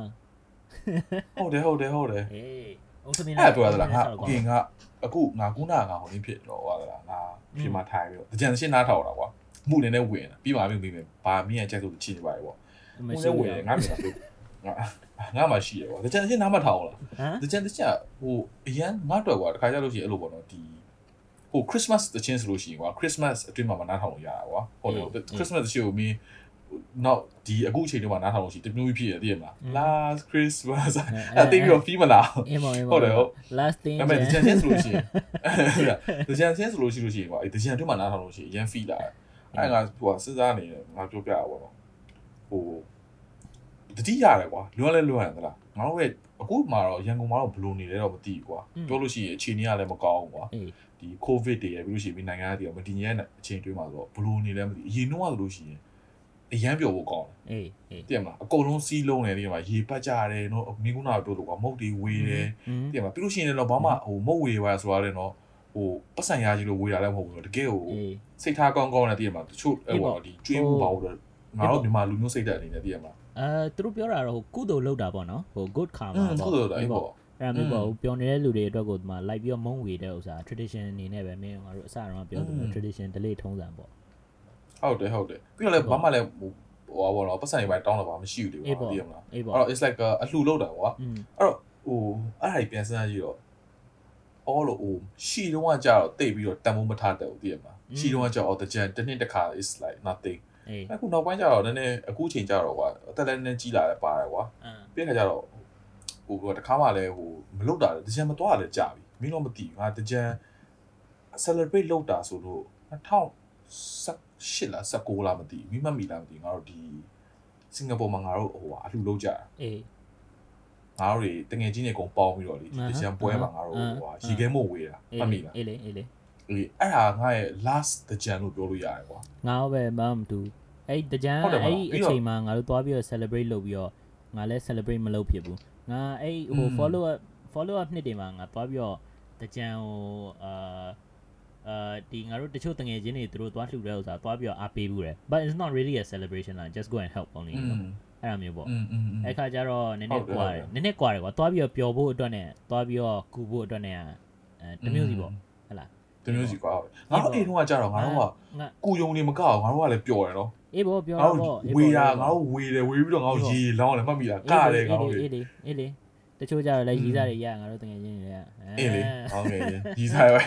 ဟုတ်တယ်ဟုတ်တယ်ဟုတ်တယ် အေးအုံထမင်း အဲ့ဒါပြောရသလားငါ အုံထမ โอ င်း เค စားတော့ကောင်းငါအခုငါခုနကငါဟိုင်းဖြစ်တော့ဟာလားငါပြင်มาထိုင်ပြီးတော့တကြံရှင်းနားထောင်တာကွာ မှုနေနဲ့ဝင်တာပြီးပါပြီပြီးပြီဘာမင်းရဲ့ကြက်ဆိုချင်းနေပါလေပေါ့မမှုရှိနဲ့ဘူးဝင်တယ်ငါမြင်တာပြောငါငါမှရှိတယ်ကွာတကြံရှင်းနားမထောင်လားဟမ်တကြံတကြံဟိုအရန်ငါတော့ကွာတခါကြလို့ရှိရင်အဲ့လိုပေါ့နော်ဒီဟို Christmas တချင်းဆိုလို့ရှိရင်ကွာ Christmas အတွင်းမှာမနားထောင်လို့ရတာကွာဟုတ်တယ် Christmas တချင်းကိုမင်းနောက်ဒီအခုအချိန်တွေမှာနားထောင်လို့ရှိရင်တမျိုးဖြစ်ရတည်ရမလား Last Christmas အဲ့တိတ်ပြီးတော့ feel မလားအင်းမအင်းမဟုတ်တယ်ဟုတ် last thing ဒါပေမဲ့တကြံချင်းဆိုလို့ရှိရင်တကြံချင်းဆိုလို့ရှိလို့ရှိရင်ကွာအဲတကြံအတွင်းမှာနားထောင်လို့ရှိရင်ရန် feel လာ အဲ့ငါဟိုစဉ်းစားနေတယ်ငါပြောပြရပါတော့ဟိုတတိရတယ်ကွာလွမ်းလဲလွမ်းရသလားငါတို့ရဲ့အခုမှတော့ရန်ကုန်မှာတော့ဘယ်လိုနေလဲတော့မသိဘူးကွာပြောလို့ရှိရင်အခြေအနေကလည်းမကောင်းဘူးကွာအေးဒီ covid တွေရပြီးလို့ရှိရင်ဒီနိုင်ငံကတည်းကမတည်ငြိမ်တဲ့အချိန်တွင်းမှာဆိုတော့ဘယ်လိုနေလဲမသိဘူးအရင်တော့ဆိုလို့ရှိရင်အရန်ပျော်ဖို့ကောင်းတယ်အေးအေးတည်မလားအကုန်လုံးစီးလုံးနေတယ်ဒီမှာရေပတ်ကြရတယ်နော်မိကုနာတို့လို့ကွာမုတ်တွေဝေးတယ်တည်မှာပြီးလို့ရှိရင်လည်းတော့ဘာမှဟိုမုတ်ဝေပါဆိုတာလည်းတော့ ဟိုပတ်စံရကြီးလို့ဝေတာလည်းမဟုတ်ဘူးဆိုတော့တကယ်ကိုစိတ်ထားကောင်းကောင်းနဲ့တည်ရမှာတချို့ဟိုဒီကျွေးမှုပါဘူးတော့ငါတို့မြန်မာလူမျိုးစိတ်ဓာတ်အနေနဲ့တည်ရမှာအဲသူတို့ပြောတာတော့ဟိုကုသိုလ်လုပ်တာပေါ့နော်ဟို good karma ပေါ့ကုသိုလ်လုပ်တာပေါ့အဲ့မျိုးပေါ့ပျော်နေတဲ့လူတွေအတွက်ကိုဒီမှာလိုက်ပြီးတော့မုန်းဝေတဲ့ဥစ္စာ tradition အနေနဲ့ပဲမင်းငါတို့အစတော့ပြောတယ် tradition delay ထုံးစံပေါ့ဟုတ်တယ်ဟုတ်တယ်ပြီးတော့လည်းဘာမှလည်းဟိုဟိုပေါ့တော့ပတ်စံတွေပဲတောင်းတော့ဘာမရှိဘူးတည်ရမှာအဲ့တော့ it's like အလှူလုပ်တာကွာအဲ့တော့ဟိုအဲ့ဒါကြီးပြန်စမ်းကြည့်တော့ အော်လို့ဟိုရှီတုံးကကြာတော့တိတ်ပြီးတော့တန်ဖိုးမထားတဲ့ဘူးတည်မှာရှီတုံးကကြာတော့တကြံတစ်နှစ်တစ်ခါ is like nothing အေးအခုနောက်ပိုင်းကျတော့နည်းနည်းအခုချိန်ကျတော့ကွာအသက်လည်းနည်းနည်းကြီးလာတယ်ပါတယ်ကွာအမ်ပြီးတဲ့ခါကျတော့ဟိုကတခါမှလည်းဟိုမလုပ်တာလေတကြံမသွားလည်းကြာပြီမင်းတော့မသိဘူးငါတကြံ celebrate လုပ်တာဆိုလို့2018လား19လားမသိဘူးမိမမီလားမသိဘူးငါတို့ဒီစင်ကာပူမှာငါတို့ဟိုအလှလုပ်ကြတာအေး ငါတို့တွေတငယ်ချင်းတွေအကုန်ပေါင်းပြီးတော့လေတချံပွဲမှာငါတို့ဟိုရေခဲမို့ဝေးတာမှတ်မိလားအေးလေအေးလေအေးအဲ့ဒါငါရဲ့ last တကြံလို့ပြောလို့ရတယ်ကွာငါတော့ပဲမမတူအဲ့တကြံအဲ့အချိန်မှာငါတို့သွားပြီးတော့ celebrate လုပ်ပြီးတော့ငါလည်း celebrate မလုပ်ဖြစ်ဘူးငါအဲ့ဟို follow up follow up နှစ်တွေမှာငါသွားပြီးတော့တကြံဟိုအာအာဒီငါတို့တချို့တငယ်ချင်းတွေသူတို့သွားလှူတဲ့ဥစ္စာသွားပြီးတော့အားပေးဘူးတယ် but it's not really a celebration lah just go and help only you know အဲ့လိုမျိုးပေါ့အဲ့ခါကျတော့နည်းနည်းကွာတယ်နည်းနည်းကွာတယ်ကွာသွားပြီးတော့ပျော်ဖို့အတွက်နဲ့သွားပြီးတော့ကူဖို့အတွက်နဲ့အဲတမျိုးစီပေါ့ဟဲ့လားတမျိုးစီကွာငါတို့အိမ်တော့ကကြတော့ငါတို့ကကိုယုံနေမကောက်ငါတို့ကလည်းပျော်တယ်နော်အေးပေါ့ပျော်တော့ဝေးတာငါတို့ဝေးတယ်ဝေးပြီးတော့ငါတို့ရေလောင်းတယ်မှတ်မိလားကတယ်ငါတို့အေးလေအေးလေတချို့ကြတော့လည်းရီးစားတွေရငါတို့တကယ်ချင်းတွေအေးလေဟုတ်ကဲ့ရီးစားပဲ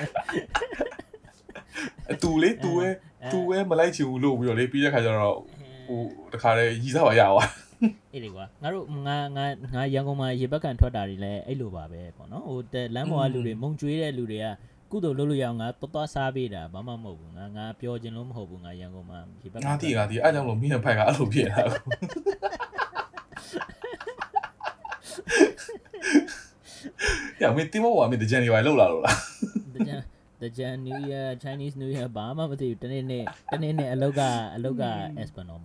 အတူလေးတူပဲတူပဲမလိုက်ချင်ဘူးလို့ပြီးတော့လေပြီးတဲ့ခါကျတော့ ဟိုတခါလေရီစားပါရအောင်အေးလေကွာငါတို့ငါငါငါရန်ကုန်မှာရေဘက်ကန်ထွက်တာတွေလည်းအဲ့လိုပါပဲပေါ့နော်ဟိုတဲ့လမ်းပေါ်ကလူတွေမုံကျွေးတဲ့လူတွေကကုသိုလ်လုပ်လို့ရအောင်ငါတော်တော်စားပေးတာဘာမှမဟုတ်ဘူးငါငါပြောခြင်းလို့မဟုတ်ဘူးငါရန်ကုန်မှာရေဘက်ကန်ငါတိငါတိအဲ့ကြောင့်လို့မင်းရဲ့ဖိုက်ကအဲ့လိုဖြစ်နေတာရမင်းတင်မောကမင်းတကြံနေပါလောက်လာလို့လားတကြံ တကြံ New Year Chinese New Year ဘာမှမသိဘူးတနေ့နေ့တနေ့နေ့အလောကအလောက Espanol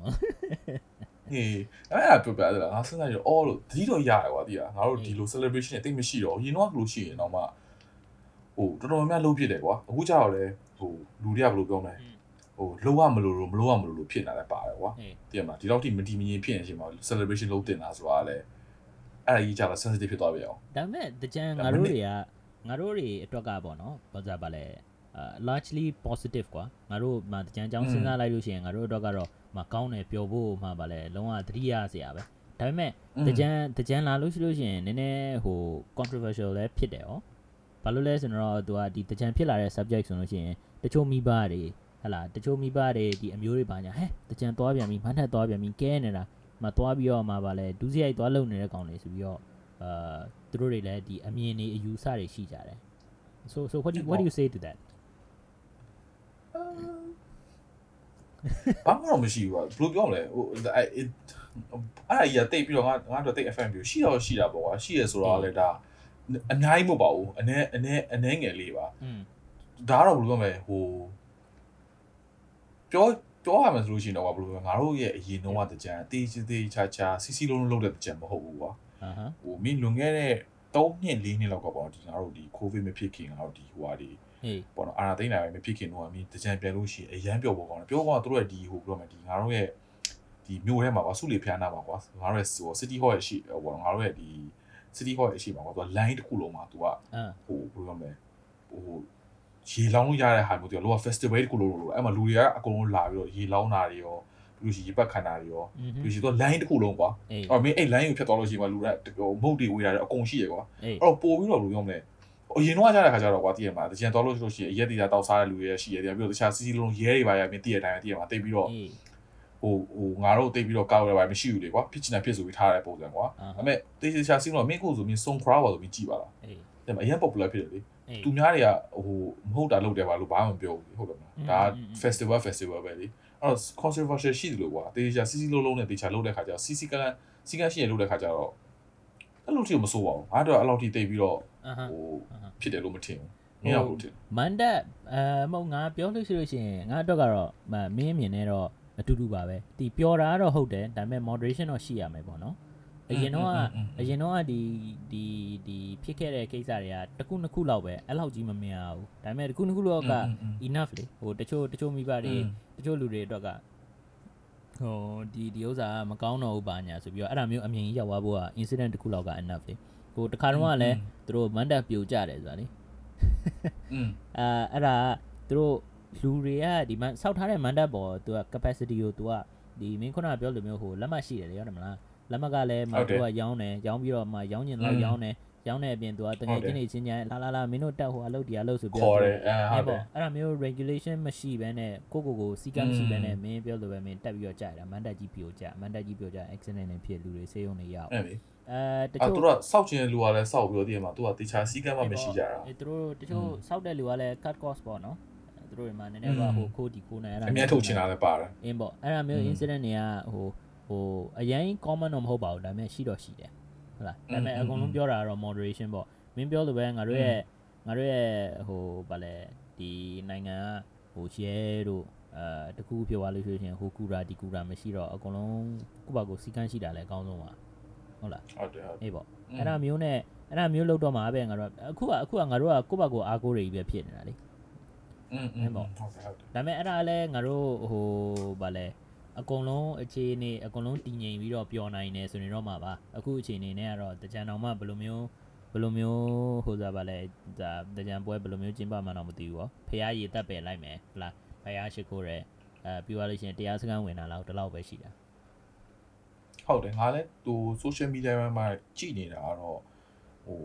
ဟေးအဲ့ဒါပြောပြတယ်လားငါစဉ်းစားကြည့်အော်လို့တတိတော့ရတယ်ကွာတိရငါတို့ဒီလို celebration တွေတိတ်မရှိတော့ဘူးရင်တော့ကလို့ရှိရင်တော့မှဟိုတော်တော်များများလုံးဖြစ်တယ်ကွာအခုကျတော့လေဟိုလူတွေကဘယ်လိုပြောမလဲဟိုလုံးဝမလို့လို့မလို့ရမလို့လို့ဖြစ်နေတာလည်းပါတယ်ကွာဟေးတည်မလားဒီလောက်ထိမတီမငြိမ်ဖြစ်နေချိန်မှာ celebration လုပ်တင်တာဆိုတာလည်းအဲ့ဒါကြီးကြတော့ sensitive ဖြစ်သွားပြီအောင်ဒါပေမဲ့တကြံဒါငါမနစ်တို့တွေက ငါတို့တွေအတွက်ကပေါ့နော်ဘာသာပါလဲအာ largely positive ကွာငါတို့မှတကြံအကြောင်းอืมစဉ်းစားလိုက်လို့ရှိရင်ငါတို့အတွက်ကတော့မကောင်းတယ်ပျော်ဖို့မှပါလဲလုံးဝသတိရစရာပဲဒါပေမဲ့တကြံတကြံလာလို့ရှိလို့ရှိရင်နည်းနည်းဟို controversial လည်းဖြစ်တယ်ဩဘာလို့လဲဆိုတော့သူကဒီတကြံဖြစ်လာတဲ့ subject ဆိုလို့ရှိရင်တချို့မိဘတွေဟဟလာတချို့မိဘတွေဒီအမျိုးတွေပါညာဟဲ့တကြံသွားပြန်ပြီမနှက်သွားပြန်ပြီကဲနေတာမသွားပြီးတော့မှဗာလဲဒူးစရိုက်သွားလုံနေတဲ့ကောင်တွေဆိုပြီးတော့ အာသူတို့တွေလည်းဒီအမြင်တွေအယူဆတွေရှိကြတယ် so so what do you, what do you say to that ဘာမှတော့မရှိဘူးကွာဘယ်လိုပြောမလဲဟိုအဲ့အဲ့အဲ့အရာတိတ်ပြီးတော့ငါငါတို့တိတ် FM ပြီးရှိတော့ရှိတာပေါ့ကွာရှိရဆိုတော့လည်းဒါအများကြီးမဟုတ်ပါဘူးအနည်းအနည်းအနည်းငယ်လေးပါอืมဒါကတော့ဘယ်လိုပြောမလဲဟိုပြောပြောရမယ်ဆိုလို့ရှိရင်တော့ကွာဘယ်လိုပြောငါတို့ရဲ့အရင်တော့ကတကြံတေးသေးသေးချာချာစီစီလုံးလုံးလုပ်တဲ့တကြံမဟုတ်ဘူးကွာအာ ဟမ်ဟိုမင်းလွန်ခဲ့တဲ့3နှစ်4နှစ်လောက်ကပေါ့ဒီငါတို့ဒီ covid မဖြစ်ခင်ငါတို့ဒီဟိုဟာဒီဟေးပေါ့နော်အာနာသိန်းနိုင်မဖြစ်ခင်တော့မင်းတကြံပြန်လို့ရှိရင်အရန်ပြော့ပေါ်ကောင်းတယ်ပြောကောင်းတော့တို့ရဲ့ဒီဟိုပြောမယ်ဒီငါတို့ရဲ့ဒီမြို့ထဲမှာကွာစုလေဖျားနာမှာကွာငါတို့ရဲ့ဟို city hall ရဲ့ရှိဟိုပေါ့ငါတို့ရဲ့ဒီ city hall ရဲ့ရှိမှာကွာသူက line တစ်ခုလုံးမှာသူကအာဟိုဘယ်လိုပြောမလဲဟိုရေလောင်းလို့ရတဲ့ဟာမျိုးသူကလောက festival တစ်ခုလုံးလို့အဲ့မှာလူတွေကအကုန်လုံးလာပြီးတော့ရေလောင်းတာတွေရောပြီး လူရှိပတ်ခန္ဓာတွေရောလူရှိတော့ line တစ်ခုလုံးကွာအော်မင်းအဲ့ line ကိုဖြတ်သွားလို့ရှိရင်လူကဟိုမုတ်တွေဝေးရတယ်အကုန်ရှိရကွာအဲ့တော့ပို့ပြီးတော့လူပြောမလဲအရင်တော့ကြားတဲ့ခါကျတော့ကွာတည်ရမှာတကြံသွားလို့ရှိလို့ရှိရင်ရက်တီတာတောက်စားတဲ့လူတွေရှိရတယ်ပြီးတော့တခြားစီစီလုံးရဲတွေပါရမင်းတည်ရတိုင်းတည်ရမှာတိတ်ပြီးတော့ဟိုဟိုငါတို့တိတ်ပြီးတော့ကောက်ရပါမရှိဘူးလေကွာဖြစ်ချင်တာဖြစ်ဆိုပြီးထားတဲ့ပုံစံကွာဒါပေမဲ့တေးချာစီးတော့မင်းကိုဆိုမင်းစုံခရာပါဆိုပြီးကြည်ပါလားဒါပေမဲ့အရင် popular ဖြစ်တယ်လေသူများတွေကဟိုမဟုတ်တာလုပ်တယ်ပါလို့ဘာမှမပြောဘူးဟုတ်တယ်မလားဒါ festival festival ပဲလေ အဲ့တော့ controversial ရှိတယ်လို့ကွာတေးချာစီစီလုံးလုံးနဲ့တေးချာလုပ်တဲ့ခါကျတော့စီစီကန်းစီကန်းရှိရလုပ်တဲ့ခါကျတော့အဲ့လိုထိမဆိုးပါဘူးငါတို့အဲ့လိုထိတိတ်ပြီးတော့အာဟမ်ဟိုအာဟမ်ဖြစ်တယ်လို့မထင်ဘူးမင်းအောင်လို့ထင်တယ်မန်တက်အဲမဟုတ်ငါပြောလို့ရှိလို့ရှိရင်ငါအတွက်ကတော့မမင်းအမြင်နဲ့တော့အတူတူပါပဲဒီပျော်တာကတော့ဟုတ်တယ်ဒါပေမဲ့ moderation တော့ရှိရမယ်ပေါ့နော်အရင်တော့ကအရင်တော့ကဒီဒီဒီဖြစ်ခဲ့တဲ့ကိစ္စတွေကတစ်ခုနှစ်ခုလောက်ပဲအဲ့လောက်ကြီးမမြင်ရဘူးဒါပေမဲ့တစ်ခုနှစ်ခုလောက်က enough လေဟိုတချို့တချို့မိဘတွေတ ချို့လူတွေအတွက်ကဟိုဒီဒီဥစ္စာမကောင်းတော့ဘူးပါညာဆိုပြီးတော့အဲ့ဒါမျိုးအမြင်ကြီးရောက်သွားဖို့က incident တစ်ခုလောက်က enough လေဟိုတခါတော့ကလည်းသူတို့မန်တပ်ပြိုကြတယ်ဆိုတာလေอืมအဲအဲ့ဒါသူတို့လူတွေကဒီမှာစောက်ထားတဲ့မန်တပ်ပေါ်သူက capacity ကိုသူကဒီမင်းခုနကပြောလိုမျိုးဟိုလက်မှတ်ရှိတယ်လေဟုတ်တယ်မလားလက်မှတ်ကလည်းမသူကရောင်းတယ်ရောင်းပြီးတော့မှရောင်းညင်လောက်ရောင်းတယ် ရောင်းတဲ့အပြင်သူကတကယ်ချင်းနေချင်းညာလာလာလာမင်းတို့တက်ဟိုအလုပ်ဒီအလုပ်ဆိုပြောခေါ်တယ်အဲဟုတ်တယ်အဲ့ဒါမျိုး regulation မရှိဘဲနဲ့ကိုကိုကိုစီကမ်းမရှိဘဲနဲ့မင်းပြောလိုပဲမင်းတက်ပြီးတော့ကြိုက်တာမန်တက်ကြီးပြိုကြမန်တက်ကြီးပြိုကြ accident နဲ့ဖြစ်လူတွေဆေးရုံတွေရောက်အဲတချို့သူတို့စောက်ချင်တဲ့လူကလည်းစောက်ပြီးတော့ဒီမှာသူကတခြားစီကမ်းမှမရှိကြတာအဲသူတို့တချို့စောက်တဲ့လူကလည်း cut cost ပေါ့နော်သူတို့တွေမှာနည်းနည်းပါဟိုခိုးဒီခိုးနေရတာအများထုတ်ချင်တာလည်းပါတယ်အင်းပေါ့အဲ့ဒါမျိုး incident တွေကဟိုဟိုအရင် common တော့မဟုတ်ပါဘူးဒါပေမဲ့ရှိတော့ရှိတယ် ဟုတ်လားဒါပေမဲ့ อืม အကုန်လုံးပြောတာကတော့ moderation ပေါ့မင်းပြောလိုပဲငါတို့ရဲ့ငါတို့ရဲ့ဟိုဗာလဲဒီနိုင်ငံကဟိုရဲတို့အဲတခုဖြစ်သွားလို့ရှိရင်ဟိုကူရာဒီကူရာမရှိတော့အကုန်လုံးကိုယ့်ဘာကိုစီကန်းရှိတာလည်းအကောင်းဆုံးပါဟုတ်လား ဟုတ်တယ်ဟုတ်တယ် အေးပေါ့ อืม အဲ့ဒါမျိုးနဲ့အဲ့ဒါမျိုးလောက်တော့မှာပဲငါတို့ကအခုကအခုကငါတို့ကကိုယ့်ဘာကိုအားကိုးတွေကြီးပဲဖြစ်နေတာလေ อืมอืมဟုတ်တယ်ဟုတ်တယ် ဒါပေမဲ့အဲ့ဒါလည်းငါတို့ဟိုဗာလဲ အကုန်လုံးအခြေအနေအကုန်လုံးတည်ငြိမ်ပြီးတော့ပျော်နိုင်နေဆိုရင်တော့မှာပါအခုအခြေအနေနဲ့ကတော့တကြံတော်မှဘယ်လိုမျိုးဘယ်လိုမျိုးဟိုစားဗာလဲဒါတကြံပွဲဘယ်လိုမျိုးကျင်းပမှန်းတော့မသိဘူးပေါ့ဖះရည်တက်ပယ်လိုက်မယ်ဟလားဖះရှိခိုးရဲအဲပြီးသွားလို့ရှိရင်တရားစခန်းဝင်တာလောက်ဒီလောက်ပဲရှိတာဟုတ်တယ်ငါလည်းသူ social media မှာကြည်နေတာကတော့ဟို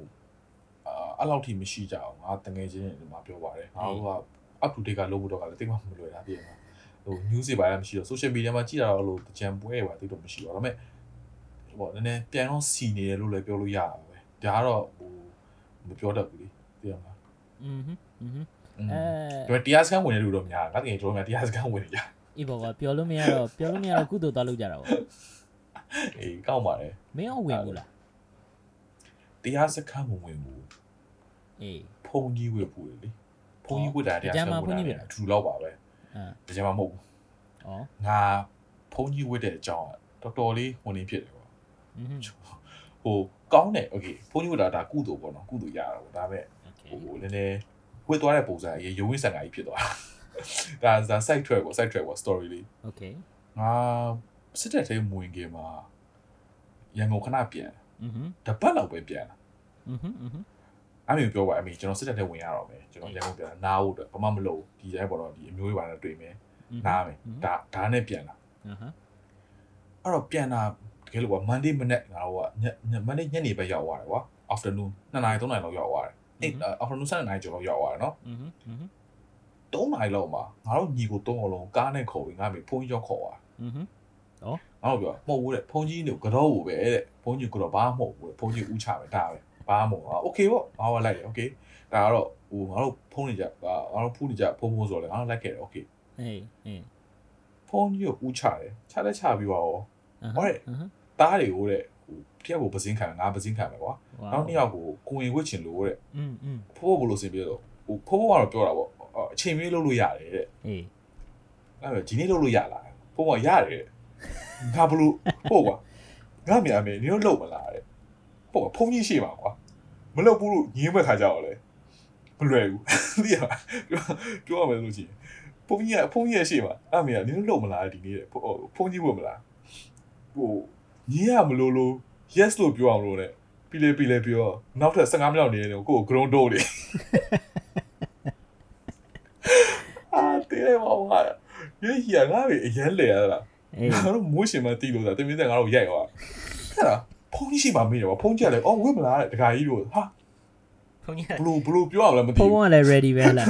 အာအဲ့လောက်ထိမရှိကြအောင်ငါတငယ်ချင်းတွေမှာပြောပါတယ်ငါတို့က up to date ကလုပ်ဖို့တော့ကလည်းတိတ်မှမလွယ်တာပြည့်မှာ ဟို news တွေပါလည်းမရှိတော့ social media မှာကြည်တာတော့လို့ကြံပွဲတွေပါတိတ်တော့မရှိတော့ဒါပေမဲ့ဟိုနည်းနည်းပြန်တော့စီနေတယ်လို့လည်းပြောလို့ရတာပဲဒါကတော့ဟိုမပြောတတ်ဘူးလေသိရမလား อืมဟွန်းอืมဟွန်း อืม အဲ ဒါပေမဲ့တရားစခန်းဝင်တဲ့လူတော့များငါတကယ်ကျွန်တော်များတရားစခန်းဝင်နေကြ အေးပေါ့ကွာပြောလို့မရတော့ပြောလို့မရတော့ကုသိုလ်သွားလုပ်ကြတာပေါ့ အေးကောက်ပါတယ် မင်းအောင်ဝင်ဘူးလား တရားစခန်းဝင်ဝင်ဘူး အေး ဖုန်ကြီးဝေဖို့လေဖုန်ကြီးဝေတာတရားစခန်းဝင်တာအထူလောက်ပါပဲ အာ ဒါကြမှာမဟုတ်ဘူး ဩ ငါဖုန်ကြီးဝေတဲ့အကြောင်းကတော်တော်လေးဝင်နေဖြစ်တယ်ကွာ อืมဟွန်း ဟိုကောင်းတယ်โอเคဖုန်ကြီးဝေတာဒါကုသိုလ်ပေါ့နော်ကုသိုလ်ရတာပေါ့ဒါပေမဲ့ โอเค ဟိုနည်းနည်းဝေသွားတဲ့ပုံစံအရင်ရုံးဝင်းဆန်ကကြီးဖြစ်သွားတာဒါဒါ site track ပေါ့ site track ပေါ့ story လေး โอเค ငါစစ်တဲ့ထဲမဝင်ခင်မှာရန်ကုန်ခဏပြန် อืมဟွန်း တပတ်လောက်ပဲပြန်လာ อืมဟွန်းอืมဟွန်း အမေပြောပါအမေကျွန်တော်စစ်တပ်ထဲဝင်ရတော့မယ်ကျွန်တော်ရန်ကုန်ပြန်နားဖို့အတွက်ဘာမှမလုပ်ဒီတိုင်းပေါ်တော့ဒီအမျိုးတွေပါနဲ့တွေ့မယ်နားမယ်ဒါဒါနဲ့ပြန်လာအဲ့တော့ပြန်လာတကယ်လို့က Monday မနေ့ငါတို့က Monday ညနေပဲရောက်သွားတယ်ကွာ afternoon 2နာရီ3နာရီလောက်ရောက်သွားတယ်အဲ့ afternoon 7နာရီကျော်လောက်ရောက်သွားတယ်နော်3နာရီလောက်မှာငါတို့ညီကို3အောင်လုံးကားနဲ့ခေါ်ပြီးငါ့မိဖုန်းကြီးရောက်ခေါ်သွားနော်ငါတို့ပြောမဟုတ်ဘူးတဲ့ဖုန်းကြီးတို့ကတော့ဘူးပဲတဲ့ဖုန်းကြီးကတော့ဘာမှမဟုတ်ဘူးတဲ့ဖုန်းကြီးဥချပဲဒါပဲ ဘာမှမဟုတ်ဘူးโอเคပေါ့ငါကလိုက်တယ်โอเคဒါကတော့ဟိုငါတို့ဖုန်းနေကြငါတို့ဖူးနေကြဖုန်းဖုန်းဆိုတော့လေငါတို့လိုက်ခဲ့တယ်โอเค ဟေးဟေး ဖုန်းကြီးကိုဥချတယ်ချလက်ချပြီးတော့ အဟ ဟုတ်တယ် အဟ တားတွေကိုတဲ့ဟိုတယောက်ကိုပစင်းခံငါပစင်းခံမယ်ကွာ ဝါ နောက်တစ်ယောက်ကိုကိုရင်ဝစ်ချင်လို့တဲ့ อืมอืม ဖိုးဖိုးဘလို့စင်ပြီးတော့ဟိုဖိုးဖိုးကတော့ပြောတာပေါ့အချိန်မီလုပ်လို့ရတယ်တဲ့ ဟေး အဲ့တော့ဒီနေ့လုပ်လို့ရလားဖိုးဖိုးကရတယ်ငါဘလို့ဟုတ်ကွာငါမြန်မယ်နင်တို့လုပ်မလားတဲ့ဟုတ်ကွာဖုန်းကြီးရှိပါကွာ မလုပ်ဘူးလို့ညင်းမဲ့ခါကြတော့လေမလွယ်ဘူးသိရပါပြောရမယ်လို့ရှိရင်ဖုန်းကြီးကဖုန်းကြီးရရှိပါအဲ့မြန်နင်တို့လုပ်မလားဒီနေ့တဲ့ဖုန်းဖုန်းကြီးဝင်မလားဟိုညင်းရမလို့လို့ yes လို့ပြောအောင်လို့တဲ့ပြီးလေပြီးလေပြောနောက်ထပ်15မိနစ်နေတယ်ကိုကို ground door တွေအာတေးမောင်ကရေကြီးကငါ့ရဲ့အရန်လေရတာဟေးငါတို့မိုးရှင်မတီးလို့ဆိုတာတင်မင်းတဲ့ငါတို့ရိုက်သွားအဲ့ဒါဖုန်းကြီးရှိမှမေးတယ်ဗောဖုန်းကြက်လေအော်ဝင့်မလားတဲ့တခါကြီးတို့ဟာ ဖုန်းကြီး ဘလို့ဘလို့ပြောအောင်လဲမသိ ဖုန်း ဘူး ကလည်း ready ပဲလား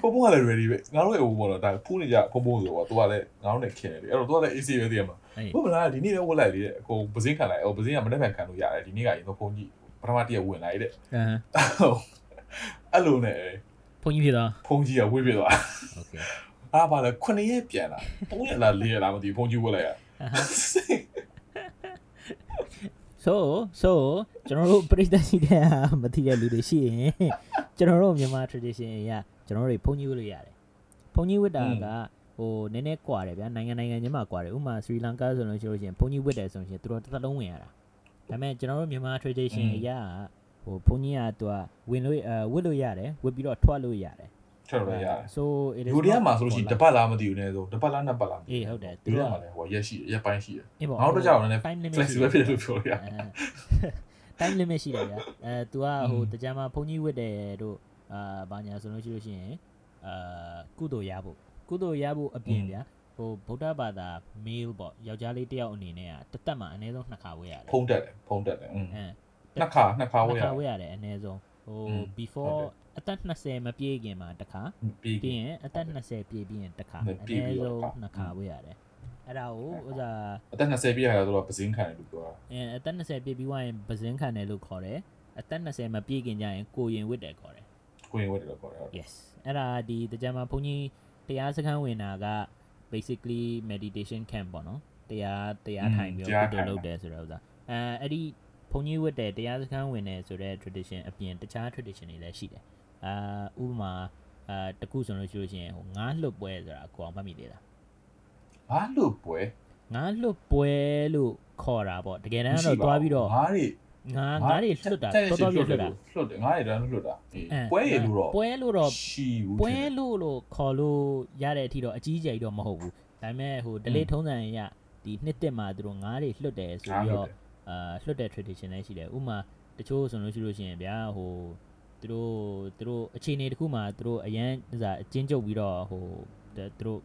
ဖုန်းဖုန်းကလည်း ready ပဲငါတို့ရဲ့ဟိုဘောတော့ဒါဖုန်းနေကြဖုန်းဖုန်းဆိုတော့သူကလည်းငါတို့နဲ့ခင်တယ်လေအဲ့တော့သူကလည်း AC ပဲတည်ရမှာ ဟေး ဝင့်မလားဒီနေ့လည်းဝတ်လိုက်လေတဲ့အကုန်ပစင်းခံလိုက်အော်ပစင်းကမနေ့ကခံလို့ရတယ်ဒီနေ့ကရင်တော့ဖုန်းကြီးပထမတည့်ဝင်လိုက်တဲ့ အဟ အဲ့လိုနဲ့ ဖုန်းကြီးဖြစ်သွား ဖုန်းကြီးကဝေးပြသွား โอเค အားပါလဲ9ရက်ပြန်လာ3ရက်လား4ရက်လားမသိဘူးဖုန်းကြီးဝတ်လိုက်ရ ဆိုဆိုကျွန်တော်တို့ပရိသတ်ရှိတဲ့ဟာမသိတဲ့လူတွေရှိရင်ကျွန်တော်တို့မြန်မာ tradition အရကျွန်တော်တို့တွေဖုန်းကြီးဝတ်လို့ရတယ်ဖုန်းကြီးဝတ်တာကဟိုနည်းနည်းကွာတယ်ဗျာနိုင်ငံနိုင်ငံချင်းမှာကွာတယ်ဥပမာစရီလန်ကာဆိုလို့ရှိလို့ရှိရင်ဖုန်းကြီးဝတ်တယ်ဆိုရင်သူတို့တစ်သက်လုံးဝင်ရတာဒါပေမဲ့ကျွန်တော်တို့မြန်မာ tradition အရဟိုဖုန်းကြီးကသူကဝင်လို့အဲဝတ်လို့ရတယ်ဝတ်ပြီးတော့ထွက်လို့ရတယ် ထွက်လို့ရတယ် so it is လူတွေကမှာဆိုလို့ရှိရင်တပတ်လားမသိဘူးနဲ့ဆိုတပတ်လားနှစ်ပတ်လားမသိဘူးအေးဟုတ်တယ်သူတွေကမှာလည်းဟိုရက်ရှိရက်ပိုင်းရှိတယ်နောက်တော့ကြောက်လည်း flexible ဖြစ်တယ်လို့ပြောရ time limit ရှိတယ်ဗျာအဲ तू ကဟိုတကြမ်းမှာဘုန်းကြီးဝတ်တယ်တို့အာဘာညာဆိုလို့ရှိလို့ရှိရင်အာကုသိုလ်ရဖို့ကုသိုလ်ရဖို့အပြင်ဗျာဟိုဗုဒ္ဓဘာသာ mail ပေါ့ယောက်ျားလေးတယောက်အနေနဲ့ကတစ်သက်မှာအနည်းဆုံးနှစ်ခါဝေးရတယ်ဖုံးတက်တယ်ဖုံးတက်တယ်อืมနှစ်ခါနှစ်ခါဝေးရတယ်နှစ်ခါဝေးရတယ်အနည်းဆုံးဟို before အသက်20မပြည့်ခင်မှာတစ်ခါပြီးပြီးရင်အသက်20ပြည့်ပြီးရင်တစ်ခါဟုတ်အတယ်နည်းပြီးပြီးတော့ဆုံးတစ်ခါနှစ်ခါဝတ်ရတယ်အဲ့ဒါကိုဥစားအသက်20ပြည့်ရတော့ပစင်းခံတယ်လို့ပြောတာအဲအသက်20ပြည့်ပြီးွားရင်ပဇင်းခံတယ်လို့ခေါ်တယ်အသက်20မပြည့်ခင်ကျရင်ကိုရင်ဝတ်တယ်ခေါ်တယ်ကိုရင်ဝတ်တယ်လို့ပြောတယ် yes အဲ့ဒါဒီတကြံမှာဘုန်းကြီးတရားစခန်းဝင်တာက basically meditation camp ပေါ့နော်တရားတရားထိုင်ပြီးတော့ကုသိုလ်လုပ်တယ်ဆိုတော့ဥစားအဲအဲ့ဒီဘုန်းကြီးဝတ်တယ်တရားစခန်းဝင်တယ်ဆိုတော့ tradition အပြင်တခြား tradition တွေလည်းရှိတယ် အာဥပမာအာတခုဆိုလို့ရှိလို့ရှိရင်ဟိုငါးလွတ်ပွဲဆိုတာကိုအောင်မှတ်မိသေးလားဘာလို့ပွဲငါးလွတ်ပွဲလို့ခေါ်တာပေါ့တကယ်တမ်းတော့တွားပြီးတော့ငါးတွေငါးငါးတွေလွတ်တာတော်တော်ပြလွတ်တာလွတ်တယ်ငါးတွေတန်းလွတ်တာအေးအဲပွဲရလို့တော့ပွဲလို့တော့ရှိဘူးပွဲလို့လို့ခေါ်လို့ရတဲ့အထိတော့အကြီးအကျယ်ကြီးတော့မဟုတ်ဘူးဒါပေမဲ့ဟို delay ထုံးစံအရဒီနှစ်တက်မှာသူတို့ငားတွေလွတ်တယ်ဆိုပြီးတော့အာလွတ်တဲ့ tradition လည်းရှိတယ်ဥပမာတချို့ဆိုလို့ရှိလို့ရှိရင်ဗျာဟို သူတို့သူတို့အခြေအနေတစ်ခုမှာသူတို့အရန်ဥစားအချင်းချုပ်ပြီးတော့ဟိုသူတို့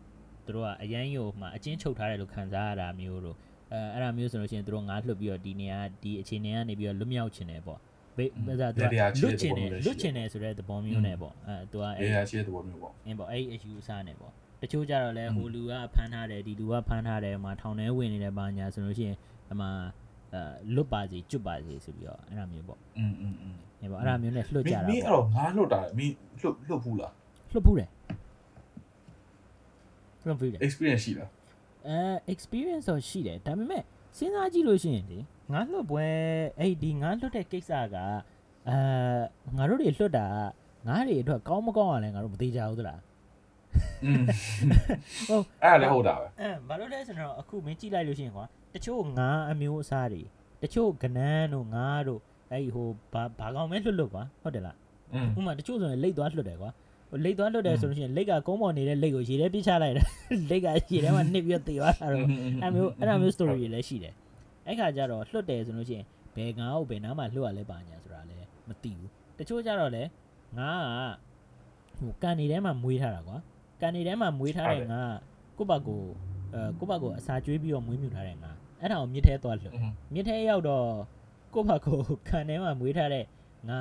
သူတို့ကအရန်ယိုမှာအချင်းချုပ်ထားတယ်လို့ခံစားရတာမျိုးတို့အဲအဲ့ဒါမျိုးဆိုလို့ရှိရင်သူတို့ငားလွတ်ပြီးတော့ဒီနေရာဒီအခြေအနေကနေပြီးတော့လွတ်မြောက်ချင်တယ်ပေါ့ဘေးဥစားသူကလွတ်ချင်တယ်လွတ်ချင်တယ်ဆိုတဲ့သဘောမျိုးနဲ့ပေါ့အဲသူက အေးရရှိတဲ့သဘောမျိုးပေါ့ အင်းပေါ့အဲ့ဒီအယူအဆနဲ့ပေါ့တချို့ကြတော့လဲဟိုလူကဖမ်းထားတယ်ဒီလူကဖမ်းထားတယ်ဟိုမှာထောင်ထဲဝင်နေတယ်ဘာညာဆိုလို့ရှိရင်အမှအဲလွတ်ပါစီကျွတ်ပါစီဆိုပြီးတော့အဲ့ဒါမျိုးပေါ့ อืมอื နေပေါ့အဲ့ဒါမျိုးနဲ့လွတ်ကြတာမင်းအဲ့တော့ငါလွတ်တာမင်းလွတ်လွတ်ဘူးလားလွတ်ဘူးတယ်လွတ်ဘူးတယ် experience ရှိလားအဲ experience တော့ရှိတယ်ဒါပေမဲ့စဉ်းစားကြည့်လို့ရှိရင်လေငါလွတ်ပွဲအဲ့ဒီငါလွတ်တဲ့ကိစ္စကအဲငါတို့တွေလွတ်တာငါတွေအတွက်ကောင်းမကောင်းอ่ะလဲငါတို့မသေးကြဘူးသလားဟုတ်အဲ့လည်းဟုတ်တာပဲအဲဘာလို့လဲဆိုတော့အခုမင်းကြည့်လိုက်လို့ရှိရင်ကွာတချို့ငါအမျိုးအစားတွေတချို့ကနန်းတို့ငါတို့ အဲ့ဒီဟိုဘာဘာကောင်မဲလွတ်လွတ်ကွာဟုတ်တယ်လားဥမာတချို့ဆိုရင်လိတ်သွားလွတ်တယ်ကွာဟိုလိတ်သွားလွတ်တယ်ဆိုလို့ရှိရင်လိတ်ကကုန်းပေါ်နေတဲ့လိတ်ကိုရေထဲပြစ်ချလိုက်တယ်လိတ်ကရေထဲမှာနှိပ်ပြီးတော့သေသွားတာတော့အဲ့မျိုးအဲ့လိုမျိုး story တွေလည်းရှိတယ်အဲ့ခါကျတော့လွတ်တယ်ဆိုလို့ရှိရင်ဘယ်ကောင်ကိုဘယ်နားမှာလွတ်ရလဲပါညာဆိုတာလည်းမသိဘူးတချို့ကျတော့လည်းငါကဟိုကန်နေထဲမှာမွေးထားတာကွာကန်နေထဲမှာမွေးထားတဲ့ငါကိုယ့်ဘက်ကိုအဲကိုယ့်ဘက်ကိုအစာကျွေးပြီးတော့မွေးမြူထားတဲ့ငါအဲ့ဒါကိုမြစ်ထဲသွားလွတ်မြစ်ထဲရောက်တော့ ကိုယ့်ဘက်ကိုခံထဲမှာမွေးထားတဲ့ငါ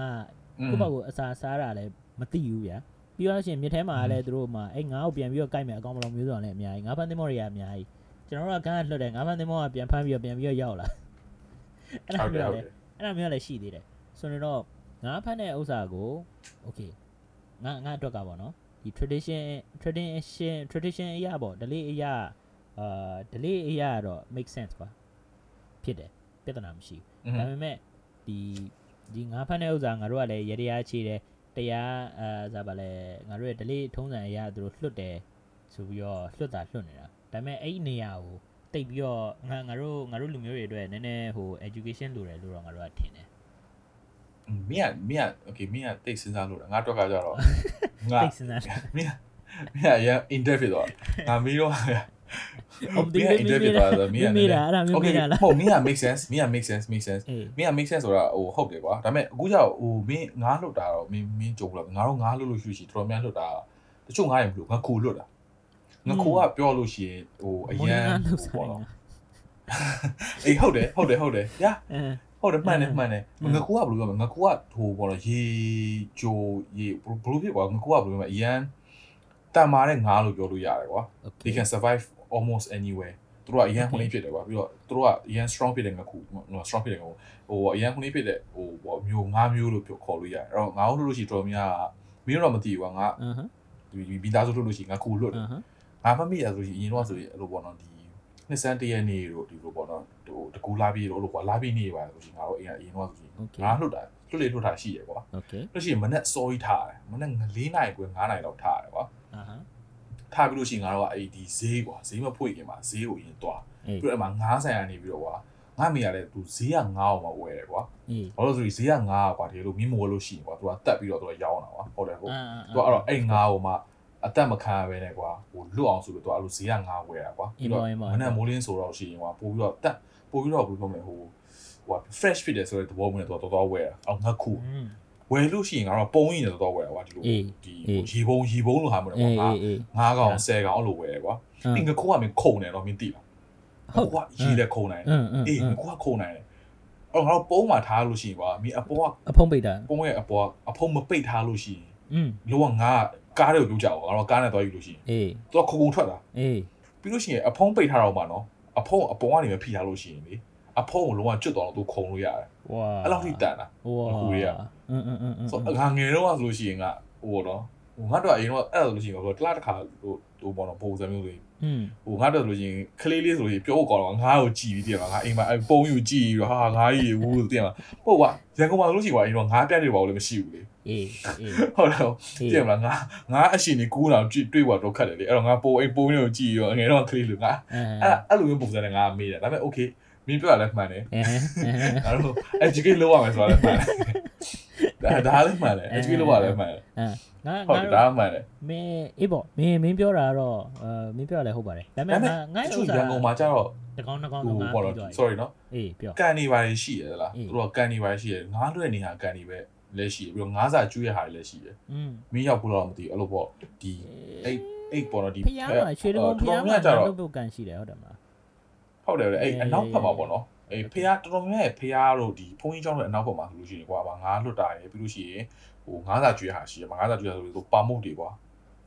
ကိုယ့်ဘက်ကိုအစာစားတာလည်းမသိဘူးဗျာပြီးတော့ရှင်မြစ်ထဲမှာလည်းသူတို့မှအဲ့ငါ့ကိုပြန်ပြီးတော့ကြိုက်မယ်အကောင်မလုံးမျိုးစုံလည်းအများကြီးငါဖန်သင်းမော်တွေကအများကြီးကျွန်တော်တို့ကကန်းကလွတ်တယ်ငါးဖမ်းသင်္ဘောကပြန်ဖမ်းပြီးတော့ပြန်ပြီးတော့ရောက်လာအဲ့ဒါဟုတ်တယ်မျိုးဟုတ်လေတယ်အဲ့ဒါမျိုးလည်းရှိသေးတယ်ဆိုတော့ငါးဖမ်းတဲ့ဥစ္စာကို okay ငါငါအတွက်ကပေါ့နော်ဒီ tradition tradition tradition အရာပေါ့ delay အရာအာ delay အရာကတော့ make sense ကွာဖြစ်တယ်ပြဿနာမရှိဘူး ဒါပေမဲ့ဒီဒီငါးဖမ်းတဲ့ဥစ္စာငါတို့ကလည်းရတရားချေတယ်တရားအဲဇာပါလဲငါတို့ရဲ့ delay ထုံးစံအရာသူတို့လွတ်တယ်ဆိုပြီးတော့လွတ်တာလွတ်နေတာဒါပေမဲ့အဲ့ဒီနေရာကိုတိတ်ပြီးတော့ငါငါတို့ငါတို့လူမျိုးတွေအတွက်နည်းနည်းဟို education လိုတယ်လို့တော့ငါတို့ကထင်တယ်မင်းကမင်းက okay မင်းကတိတ်စဉ်းစားလို့တာငါတော့ကကြတော့ငါတိတ်စဉ်းစားမင်းကမင်းကရ interview တော့ငါမီးတော့ Obviously မင်းကတော့မင်းကအဲ့ဒါမင်းကလားဟုတ်မင်းက make sense မင်းက make sense make sense မင်းက make sense ဆိုတာဟိုဟုတ်တယ်ကွာဒါပေမဲ့အခုကျတော့ဟိုမင်းငါးလွတ်တာတော့မင်းမင်းကြုံလို့ငါတို့ငါးလွတ်လို့ရှိရှိတော်တော်များလွတ်တာတချို့ငါးရင်မလို့ငါခိုလွတ်တာငါခိုကပြောလို့ရှိရင်ဟိုအရန်ဟိုပေါ့နော်အေးဟုတ်တယ်ဟုတ်တယ်ဟုတ်တယ်ညာဟုတ်တယ်မှန်တယ်မှန်တယ်ငါကူကဘယ်လိုပြောမလဲငါကူကဟိုဘောတော့ရေဂျိုရေဘယ်လိုဖြစ်ကွာငါကူကဘယ်လိုပြောမလဲအရန်တန်မာတဲ့ငါလို့ပြောလို့ရတယ်ကွာ they can survive almost anywhere သူတို့ကအရန်ခုလေးဖြစ်တယ်ကွာပြီးတော့သူတို့ကအရန် strong ဖြစ်တယ်ငါခု strong ဖြစ်တယ်ကွာဟိုအရန်ခုလေးဖြစ်တဲ့ဟိုပေါ့မျိုး၅မျိုးလို့ပြောခေါ်လို့ရတယ်အဲ့တော့ငါတို့လို့ရှိတော်များကမင်းတို့တော့မသိဘူးကွာငါဒီမိသားစုလို့လို့ရှိငါခုလွတ်တယ်ငါမမိရဆိုရင်အရင်တော့ဆိုရင်အဲ့လိုပေါ့နော်ဒီနှစ်စန်းတရနေ့တို့ဒီလိုပေါ့နော်ဟိုတကူလာပြီးတို့လို့ကွာလာပြီးနေပါလို့ရှိငါတို့အရင်အရင်တော့ဆိုရင်ငါလွတ်တာလွတ်လေလွတ်တာရှိရယ်ကွာလွတ်ရှိရင်မနေ့စောကြီးထားတယ်မနေ့၄နိုင်ခွဲ၅နိုင်လောက်ထားတယ်ကွာ ထားပြီးလို့ရှိရင်ငါတို့ကအဲ့ဒီဈေးကွာဈေးမဖွင့်ခင်မှာဈေးကိုအရင်တွားအေးပြီးတော့အဲ့မှာငါးဆိုင်ကနေပြီးတော့ကွာငါမေရတဲ့သူဈေးကငါးအောင်မဝယ်တယ်ကွာအေးဘာလို့လဲဆိုရင်ဈေးကငါးကွာဒီလိုမင်းမဝယ်လို့ရှိရင်ကွာသူကတက်ပြီးတော့သူကရောင်းတာကွာဟုတ်တယ်ဟုတ်အာသူကအဲ့တော့အဲ့ငါးကိုမှအသက်မခံရဘဲနဲ့ကွာဟိုလွတ်အောင်ဆိုလို့သူကအဲ့လိုဈေးကငါးဝယ်တာကွာပြီးတော့မနေ့မိုးလင်းဆိုတော့ရှိရင်ကွာပို့ပြီးတော့တက်ပို့ပြီးတော့ဘယ်လိုပြောမလဲဟိုဟို fresh ဖြစ်တယ်ဆိုတဲ့သဘောမျိုးနဲ့သူကတော်တော်ဝယ်တာအော်ငါခုอืม ဝယ်လို့ရှိရင်ကတော့ပုံရင်တော့ဝယ်တာကွာဒီလိုဒီရေပုံရေပုံလိုဟာမျိုးတော့ကွာငါးကောင်ဆယ်ကောင်အဲ့လိုဝယ်ကွာပြီးငါခိုးကမင်းခုံတယ်တော့မင်းသိလားဟုတ်ကွာရေလည်းခုံနိုင်တယ်အေးငါခိုးကခုံနိုင်တယ်အော်ငါတို့ပုံးမှာထားလို့ရှိရင်ကွာမင်းအပေါ်ကအဖုံးပိတ်တာပုံးရဲ့အပေါ်အဖုံးမပိတ်ထားလို့ရှိရင်လောကငါကားတွေကိုကြည့်ကြပါငါတော့ကားနဲ့သွားယူလို့ရှိရင်အေးသူကခုံခုံထွက်တာအေးပြီးလို့ရှိရင်အဖုံးပိတ်ထားတော့မှာနော်အဖုံးအပေါ်ကနေပဲဖိထားလို့ရှိရင်လေ အဖုံးကိုလုံးဝကျွတ်သွားတော့သူခုံလို့ရတယ် ဝါ အဲ့လောက်ထိတန်တာ ဝါ အခုတွေက อืมอืมอืม ဆိုတော့ငါငယ်တော့ဆိုလို့ရှိရင်ကဟိုတော့ဟိုငါတို့အရင်တော့အဲ့ဒါဆိုလို့ရှိရင်ဟိုတလားတစ်ခါဟိုဟိုပေါ့နော်ပုံစံမျိုးလေး อืม ဟိုငါတို့ဆိုလို့ရှိရင်ကလေးလေးဆိုလို့ရှိရင်ပြောဖို့ကောင်းတော့ငါ့ကိုကြည်ပြီးတည်မှာငါအိမ်မှာအဲ့ပုံယူကြည်ပြီးတော့ဟာငါကြီးဝူးတည်မှာဟုတ်ကွာရန်ကုန်မှာဆိုလို့ရှိရင်ကွာအရင်တော့ငါပြတ်နေပါဘူးလည်းမရှိဘူးလေ အေးအေး ဟုတ်တယ် အေး တည်မှာငါငါအရှင်ကြီးကူးတော့တွေ့ပါတော့ခက်တယ်လေအဲ့တော့ငါပုံအိမ်ပုံလေးကိုကြည်ရောငယ်တော့ကလေးလူငါ အဲ အဲ့အဲ့လိုမျိုးပုံစံနဲ့ငါမေးတယ်ဒါပေမဲ့ okay မင်းပြောရလဲမှန်တယ်အဲငါတို့ educate လုပ်ရမယ်ဆိုတာလည်းမှန်တယ်ဒါဒါလည်းမှန်တယ် educate လုပ်ရလည်းမှန်တယ်ငါဟုတ်ငါတယ်ဒါမှန်တယ်မင်းအေးပေါ့မင်းမင်းပြောတာတော့အဲမင်းပြောရလဲဟုတ်ပါတယ်ဒါပေဒါပေမဲ့မဲ့ငါငါတဥချို့စ္စာရန်ကုန်မှာကျတော့တကောင်းတကောင်းဟိုတော့ငါပေါ့ပြီးတော့တော့ sorry နော်အေးပြောကန်နေပါလေရှိရလားအေးသူတို့ကကန်နေပါလေရှိရငါးလွဲ့နေဟာကန်နေပဲလည်းရှိရပြီးတော့ငါးစာကျွေးရဟာလည်းရှိရอืมမင်းရောက်ဘူးတော့မသိဘူးအဲ့လိုပေါ့ဒီအိတ်အိတ်ပေါ့နော်ဒီဖျားမှာရွှေတကုန်းဖျားမှာကျတော့လုပ်လုပ်ကန်ရှိတယ်ဟုတ်တယ်မလား ဟုတ်တယ်လေအဲ့အေးအနောက်ဖက်မှာပေါ့နော်အေးဖះတော်တော်များများဖះတို့ဒီဖုန်းကြီးကျောင်းတွေအနောက်ဖက်မှာဆိုလို့ရှိရင်ကွာဗာငါးလွတ်တာရယ်ပြီးလို့ရှိရင်ဟိုငါးစာကျွေးဟာရှိရငါးစာကျွေးဟာဆိုလို့ပါမုတ်တွေကွာ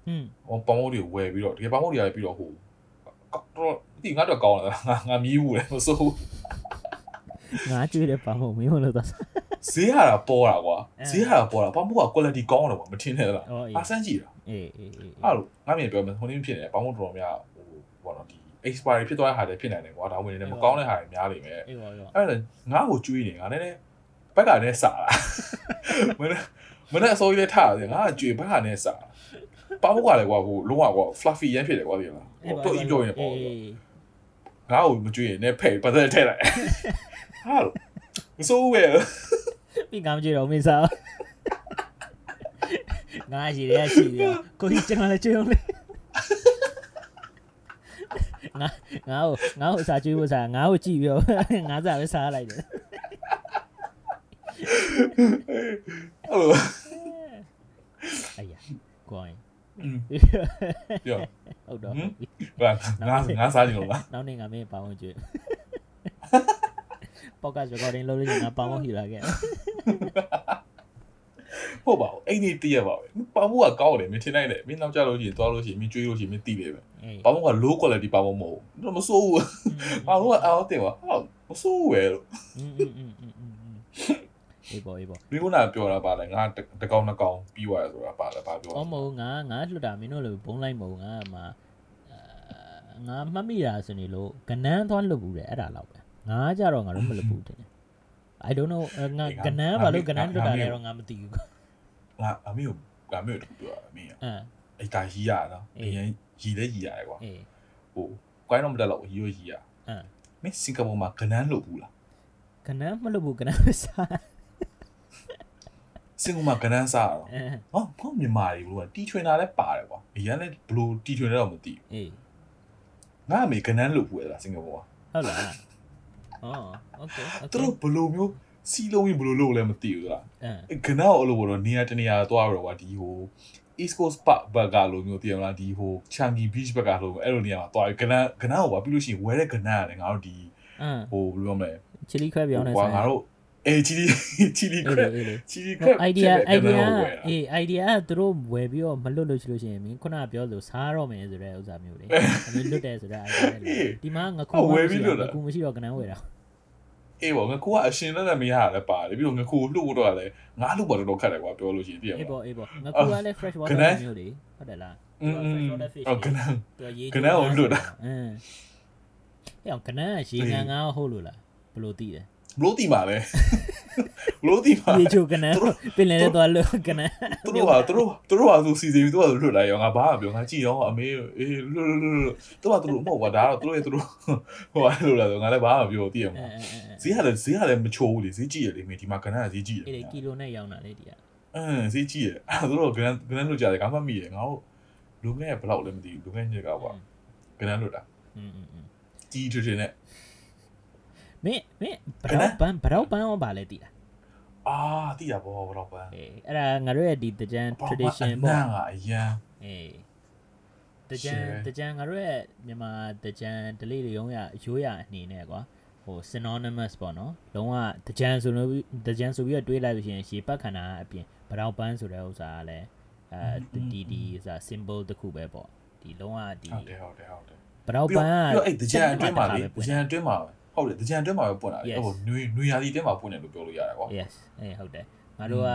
อืมဟိုပါမုတ်တွေဝယ်ပြီးတော့တကယ်ပါမုတ်တွေရပြီးတော့ဟိုတော့ဒီငါတော့ကောင်းလားငါငါမြည်ဘူးလေမစိုးငါကျွေးတယ်ပါမို့မင်းမလို့တော့ဈေးရတာပေါ်တာကွာအဲဈေးရတာပေါ်တာပါမုတ်က quality ကောင်းတယ်ကွာမထင်နဲ့လားအော်အေးအားစမ်းကြည့်တာအေးအေးအေးအဲ့လိုငါမြင်ပြောမယ်ဟိုနေ့ဖြစ်နေတယ်ပါမုတ်တော်တော်များဟိုဘောနော်ဒီ expiry ဖြစ်သွားတဲ့ဟာတွေဖြစ်နိုင်တယ်ကွာဒါဝင်နေတယ်မကောင်းတဲ့ဟာတွေများနေမယ်အေးပါရောအဲ့ဒါငါ့ကိုကျွေးနေငါလည်းဘက်ကနဲ့စာလာမနေ့မနေ့အစိုးရလည်းထားတယ်ငါကကျွေးဘက်ကနဲ့စာပါမုတ်ကလည်းကွာဟိုလုံးဝကွာ fluffy ရမ်းဖြစ်တယ်ကွာဒီလားဟိုတော့အီးပြောရင်ပေါ့အေးငါ့ကိုမကျွေးရင်လည်းဖဲ့ပတ်သက်ထည့်လိုက်ဟာလို့မစိုးဘူးပဲပြီးငါမကြည့်တော့မင်းစားငါရှိတယ်ရှိတယ်ကိုကြီးကျွန်တော်လည်းကျွေးအောင်လေ ငါငါ့ကိုငါ့ကိုစာကျွေးဖို့စားငါ့ကိုကြည့်ပြီးတော့ငါစားပဲစားလိုက်တယ်အဲ့လိုအေးရကိုင်းပြောဟုတ်တော့ဘာငါငါစားကြည့်လို့လားနောက်နေ့ငါမင်းပေါင်းကျွေး podcast recording လုပ်လို့ငါပေါင်းဖို့ဟီလာခဲ့ ဟုတ်ပါဘူးအဲ့ဒီတည့်ရပါပဲပါမိုးကကောင်းတယ်မင်းထင်နိုင်တယ်မင်းနောက်ကြလို့ရှိရင်သွားလို့ရှိရင်မင်းကြွေးလို့ရှိရင်မင်းတည်တယ်ပဲပါမိုးက low quality ပါမိုးမဟုတ်ဘူးမစိုးဘူးပါမိုးကအောက်တင်ပါဟာမစိုးဘူးပဲလို့အေးပေါ့အေးပေါ့မင်းကပြောတာပါလေငါတကောင်နှကောင်ပြီးွားရဆိုတာပါလေပါပြောအော်မဟုတ်ငါငါလွတ်တာမင်းတို့လိုဘုံလိုက်မဟုတ်ငါမှငါမှတ်မိတာဆိုနေလို့ကနန်းသွားလွတ်ဘူးတယ်အဲ့ဒါတော့ပဲငါကြတော့ငါတို့မလွတ်ဘူးတယ် I don't know ငါကနန်းဘာလို့ကနန်းလွတ်တာလဲတော့ငါမသိဘူးငါအမေကိုငါမေကိုပြောအမေအမ်အဲ့ဒါရီးရနော်အရင်ရီးလဲရီးရတယ်ကွာအေးဟိုကွိုင်းတော့မတက်တော့ရီးရရီးရအမ်မင်းစင်ကာပူမှာကနန်းလို့ဘူးလားကနန်းမလွတ်ဘူးကနန်းမစားစင်ကာပူမှာကနန်းစားတော့အမ်ဟောဘာမြန်မာတွေဘလို့တီထွင်တာလဲပါတယ်ကွာအရင်လဲဘလို့တီထွင်လဲတော့မသိဘူးအေးငါအမေကနန်းလို့ဘူးလားစင်ကာပူကဟုတ်လား အော်โอเคโอเค သူတို့ဘလို့မျိုးစီလုံးကြီးဘလို့လို့လဲမသိဘူးလား အမ် အဲ့ကနန်းကိုအဲ့လိုဘောတော့နေရာတနေရာသွားတော့ကွာဒီဟို East Coast Park ဘက်ကလိုမျိုးတည်မလားဒီဟို Changi Beach ဘက်ကလိုမျိုးအဲ့လိုနေရာမှာသွားပြီးကနန်းကနန်းကိုပါပြီးလို့ရှိရင်ဝဲတဲ့ကနန်းရတယ်ငါတို့ဒီ အမ် ဟိုဘယ်လိုပြောမလဲ ချီလီခွဲပြောင်းနေ ဟို ဆိုင် ငါတို့အေးချီလီချီလီခ အေး ရ လေ က် အေးလေ ချီလီခ ဟို ရက် idea ဖြစ်တဲ့ကန idea န်းကိုဝဲတာ အေး idea ကသူတို့ဝယ်ပြီးတော့မလွတ်လို့ရှိလို့ရှိရင်မင်းခုနကပြောလို့စားတော့မယ်ဆိုတဲ့ဥစ္စာမျိုးလေအမင်းလွတ်တယ်ဆိုတဲ့ idea လေဒီမှာငခုငခုမရှိတော့ကနန်းဝယ်တာ အေးပေါ့ငါကူကအရှင်လက်နဲ့မရတာလည်းပါတယ်ပြီးတော့ငါကူလှုပ်တော့လည်းငါလှုပ်ပါတော့ခက်တယ်ကွာပြောလို့ရှိရင်တည်ရမအေးလားပေါ့အေးပေါ့ငခုကလည်း fresh က water နန်းမျိုးလေဟုတ်တယ်လားอืม fresh water fish အော်ကနန်းသူရေးကနန်းကိုလွတ်တာအင်းအေးအောင်ကနန်းကရေငန်းငါဟုတ်လို့လားဘယ်လိုသိတယ် ဘလို့တီပါလဲဘလို့တီပါ ရေချိုကနန်းပင်လယ်ထဲသွားလို့ကနန်း သူတို့ဟာသူတို့သူတို့ဟာသူစီစီပြီးသူကလွတ်လိုက်ရောငါဘာမှပြောငါကြည့်ရောအမေအေးလွတ်လွတ်လွတ်လွတ်သူကသူတို့မဟုတ်ပါဒါတော့သူတို့ရဲ့သူတို့ဟိုဟာလို့လာဆိုငါလည်းဘာမှပြောတည်ရ အဲ မှာ အဲအဲ ဈေးကလည်းဈေးကလည်းမချိုးဘူးလေဈေးကြည့်ရလေမင်းဒီမှာကနန်းကဈေးကြည့်ရ အေးလေကီလိုနဲ့ရောင်းတာလေဒီက အင်းဈေးကြည့်ရအဲ့သူတို့ကနန်းကနန်းလွတ်ကြတယ်ငါမှမိရငါတို့လူငယ်ဘယ်လောက်လဲမသိဘူးလူငယ်ညက်ကပါကနန်းလွတ်တာ อืมอืมอืม ကြီးထွေးထွေးနဲ့ မင်းမင်းဘရောက်ပန်းဘရောက်ပန်းရောပါလဲတည်လားအာတိရဘောဘယ်တော့ပန်းအေးအဲ့ဒါငါတို့ရဲ့ဒီတကြံ tradition ပေါ့ပေါ့နာကအရန်အေးတကြံ Share တကြံငါတို့ရဲ့မြန်မာတကြံ delay တွေရုံးရရိုးရအနေနဲ့ကွာဟို synonymous ပေါ့နော်လုံးဝတကြံဆိုလို့တကြံဆိုပြီးတော့တွေးလိုက်လို့ရှိရင်ရေပတ်ခန္ဓာအပြင်ဘရောက်ပန်းဆိုတဲ့ဥစ္စာကလည်းအဲဒီဒီဥစ္စာ symbol တစ်ခုပဲပေါ့ဒီလုံးဝဒီဟုတ်တယ်ဟုတ်တယ်ဟုတ်တယ်ဘရောက်ပြီးပတော့န်းကပြီးတော့အဲ့တကြံအတွင်းမှာလေပွတင့်ကြံအတွင်းမှာ ဟုတ်တယ်တကြံအတွင်းမှာပဲပွင့်လာတယ် Yes. ဟိုနွေနွေရာသီအတွင်းမှာပွင့်တယ်လို့ပြောလို့ရတယ်ကွာ yes အေးဟုတ်တယ်ငါတို့က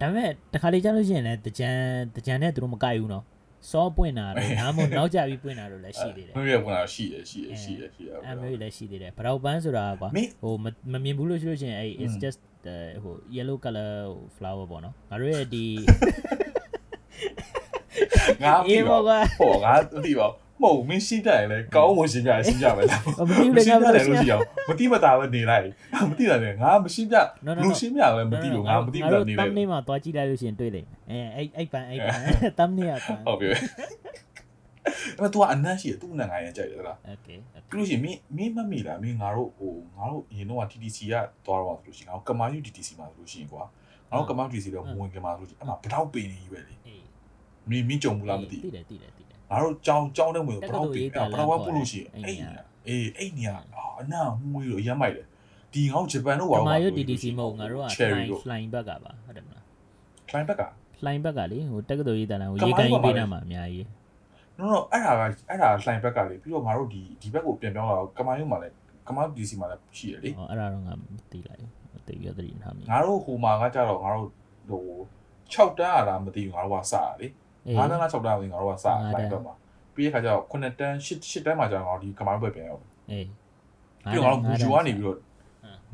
ဒါပေမဲ့တခါလေကြားလို့ရှိရင်လည်းတကြံတကြံနဲ့သူတို့မကြိုက်ဘူးနော်စောပွင့်တာတော့ဒါမှမဟုတ်နောက်ကျပြီးပွင့်တာတော့လည်းရှိသေးတယ်နွေရပွင့်လာရှိတယ်ရှိတယ်ရှိတယ်ရှိတယ်အဲမျိုးတွေလည်းရှိသေးတယ်ဘရောက်ပန်းဆိုတာကွာမင်းဟိုမမမြင်ဘူးလို့ရှိလို့ရှိရင်အဲ့ it's อืม just the ဟို yellow color flower ပေါ့နော်ငါတို့ရဲ့ဒီငါအေးပြီးပေါ့တော့ကွာဟောငါမသိပါဘူး မဟုတ်မင်းရှင်းကြရင်လေကောင်းမွန်ရှင်းကြရင်ရှင်းကြမယ်လားအမသိဘူးလေရှငါင်းကြဘယ်တယ်လိုလို့ရှရှိင်းအောင်မတိမတာပဲနေလိုက်မတိတာလေငါမရှင်းပြ No, no, လူ no. ရှင်းပြပဲမတိလို့ငါမတိဘူးငါတို့နေတလိုမ်က်နေမှာတွားကြည့်လိုက်လို့ရှိရင်တွေ့လိမ့်မယ်အဲအဲ့အဲ့ပန်းအဲ့ပန်းတမ်နေကပန်းဟုတ်ပြီအဲ့မဲ့ तू ကအနမ်းရှိတယ်သူ့နဲ့ငါရင်ကြိုက်တယ်လား okay ပြီးလို့ရှိရင်မင်းမင်းမမိလားမင်းငါတို့ဟိုငါတို့အရင်တော့ TTC ကသွားတော့ဆိုလို့ရှိရင်ငါတို့ကမာယူ TTC မှာဆိုလို့ရှိရင်ကွာငါတို့ကမာယူ TTC တော့မဝင်ကမာဆိုလို့ရှိရင်အမှဘတောက်ပင်နေကြီးပဲလေအေးမင်းမင်းကြုံဘူးလားမသိသိတယ်သိတယ်သိတယ် ငါတို့ကြောင်းကြောင်းတဲ့ဝင်တဘက္ကတောသိုက်လ်ပင်ရေးအဲ့တာဘလမ်းတောက်ဝခေါ်ပုလို့ရှိရင်အဲ့အဲ့နေရာညာအေးအဲ့ညာအနာမွေးလို့ရမ်းမိုက်တယ်ဒီငါတို့ဂျပန်တို့ကဘာလို့မာယုဆိုလို့ DDC မဟုတ်ငါတို့က cherry line တို့ line ဘက်ကပါဟုတ်တယ်မလား client ဘက်က line ဘက်ကလေဟိုတက္ကသိုလ်ရေးတာလမ်းဟိုကမာရေယုကန်ဘက်ရေးပါပေးလေတာမှာအများကြီး no no အဲ့ဒါကအဲ့ဒါ client ဘက်ကလေပြီးတော့ငါတို့ဒီဒီဘက်ကိုပြန်ပြောင်းလာတော့ကမာယုမှာလည်းကမာယု DC မှာလည်းရှိရလေဟောအဲ့ဒါတော့ငါမသိလိုက်ဘူးသိရသတိထားမိငါတို့ဟိုမှာကကြတော့ငါတို့ဟို6တန်းအလားမသိဘူးငါတို့ကစရလေ အေး 9တန်းလား6တန်းဝင်ငါတို့ကစ ငါးတန်း လိုက်တော့မှာပြီးတဲ့ခါကျတော့9တန်း10 10တန်းမှာကျတော့ငါတို့ဒီကမာယုဘက်ပြန်ရောက် အေး ပြီးတော့ငါတို့မူဂျူကနေပြီးတော့ ဟမ်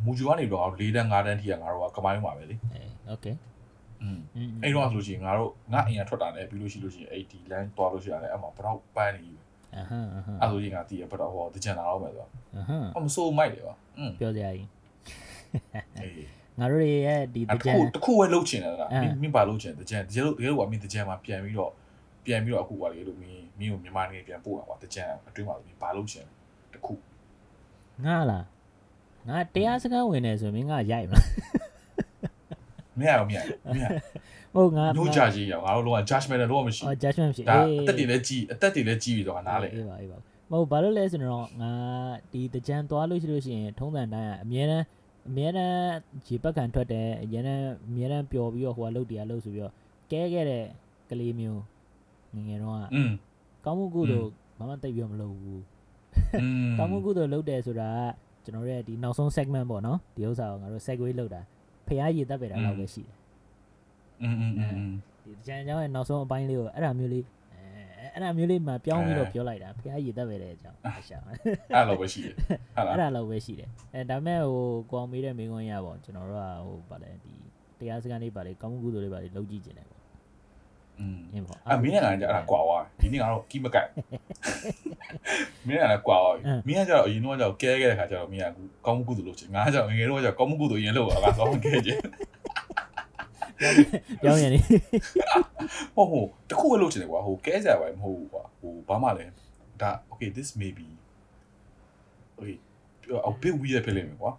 မူဂျူကနေပြီးတော့ငါတို့4တန်း5တန်းထိကငါတို့ကကမာယုမှာပဲလေ အေး okay อืม อืม အဲ့တော့ဆိုလို့ရှိရင်ငါတို့ငါအိမ်ကထွက်တာနဲ့ပြီးလို့ရှိလို့ရှိရင်အဲ့ဒီ line တွားလို့ရှိရတယ်အဲ့မှာဘတော့ပန်းနေပြီ အဟမ်းအဟမ်း အဲ့ဆိုရင်ငါတည်ရဘတော့ဟောတကြံလာတော့မယ်ဆိုတော့ အဟမ်း အမဆိုးမိုက်တယ်ပါอืม ပြောစရာကြီး အေး ငါတို့တွေရဲ့ဒီတအဲ့ကြံခုတခုပဲလှုပ်ချင်တယ်လားအဲမင်းမင်းပါလှုပ်ချင်တယ်တကြံတကယ်လို့တကယ်လို့ကမင်းတကြံမှာပြန်ပြီးတော့ပြန်ပြီးတော့အခုပါလေလို့မင်းမင်းကိုမြန်မာနိုင်ငံပြန်ပို့တာပါတကြံအတွင်းမှာမင်းပါလှုပ်ချင်တခုငါလားငါတရားစကားဝင်နေဆိုရင်မင်းငါရိုက်မလားမရဘူးမရဘူးမရဟုတ်ငါဘူး no judge ကြီးရငါတို့လုံးဝ judgment လုံးဝမရှိအော် judgment ဖြစ်ဒါအေးအသက်တွေလည်းကြီးအသက်တွေလည်းကြီးပြီးတော့ငါနားလေအေးပါအေးပါမဟုတ်ဘာလို့လဲဆိုတော့ငါဒီတကြံသွားလို့ရှိလို့ရှိရင်ထုံးစံတိုင်းကအမြဲတမ်းဟ အများနဲ့ရေပတ်ခံထွက်တယ်အရင်နဲ့အများနဲ့ပျော်ပြီးတော့ဟိုကလှုပ်တရားလှုပ်ဆိုပြီးတော့ကဲခဲ့တဲ့ကလေးမျိုးငယ်ငယ်တော့က อืม ကောင်းမှုကုသိုလ်ဘာမှတိတ်ပြီးတော့မလုပ်ဘူး อืม ကောင်းမှုကုသိုလ်လုပ်တယ်ဆိုတာကကျွန်တော်တို့ရဲ့ဒီနောက်ဆုံး segment ပေါ့နော်ဒီဥစ္စာကိုငါတို့ segue လုပ်တာဖះရည်တက်ပေတာလောက်ပဲရှိတယ် อืมอืมอืม ဒီကြံကြောင်းရဲ့နောက်ဆုံးအပိုင်းလေးကိုအဲ့ဒါမျိုးလေး အဲအဲ့ဒါမျိုးလေးမှပြောင်းပြီးတော့အဲပြောလိုက်တာဖះရည်တက်ပေတဲ့အကြောင်းအရှာအဲ့လိုပဲရှိတယ်ဟုတ်လားအဲ့ဒါလောက်ပဲရှိတယ်အဲဒါပေမဲ့ဟိုကွန်မေးတဲ့မိန်းခွန်းရပေါ့ကျွန်တော်တို့ကဟိုဗာလဲဒီတရားစခန်းလေးဗာလေကောင်းမှုကုသိုလ်လေးဗာလေလုပ်ကြည့်ခြင်းတယ်ပေါ့อืมအင်းပေါ့အမင်းကလည်းအဲ့ဒါကွာသွားဒီနေ့ကတော့ကီးမကိုက်မင်းကလည်းကွာသွားမင်းကကျတော့အရင်တော့ကျတော့ကဲခဲ့တဲ့ခါကျတော့မင်းကကောင်းမှုကုသိုလ်လုပ်ချင်ငါကကျတော့ငယ်ငယ်တော့ကျတော့ကောင်းမှုကုသိုလ်ရင်လုပ်တာကတော့ကဲချင် ပြောင်းရနေဟိုဟိုတခုပဲလုပ်ချင်တယ်ကွာဟိုကဲကြပါမဟုတ်ဘူးကွာဟိုဘာမှလည်းဒါ okay this may be okay အဘိဝီရဖြစ်လိမ့်မယ်ကွာ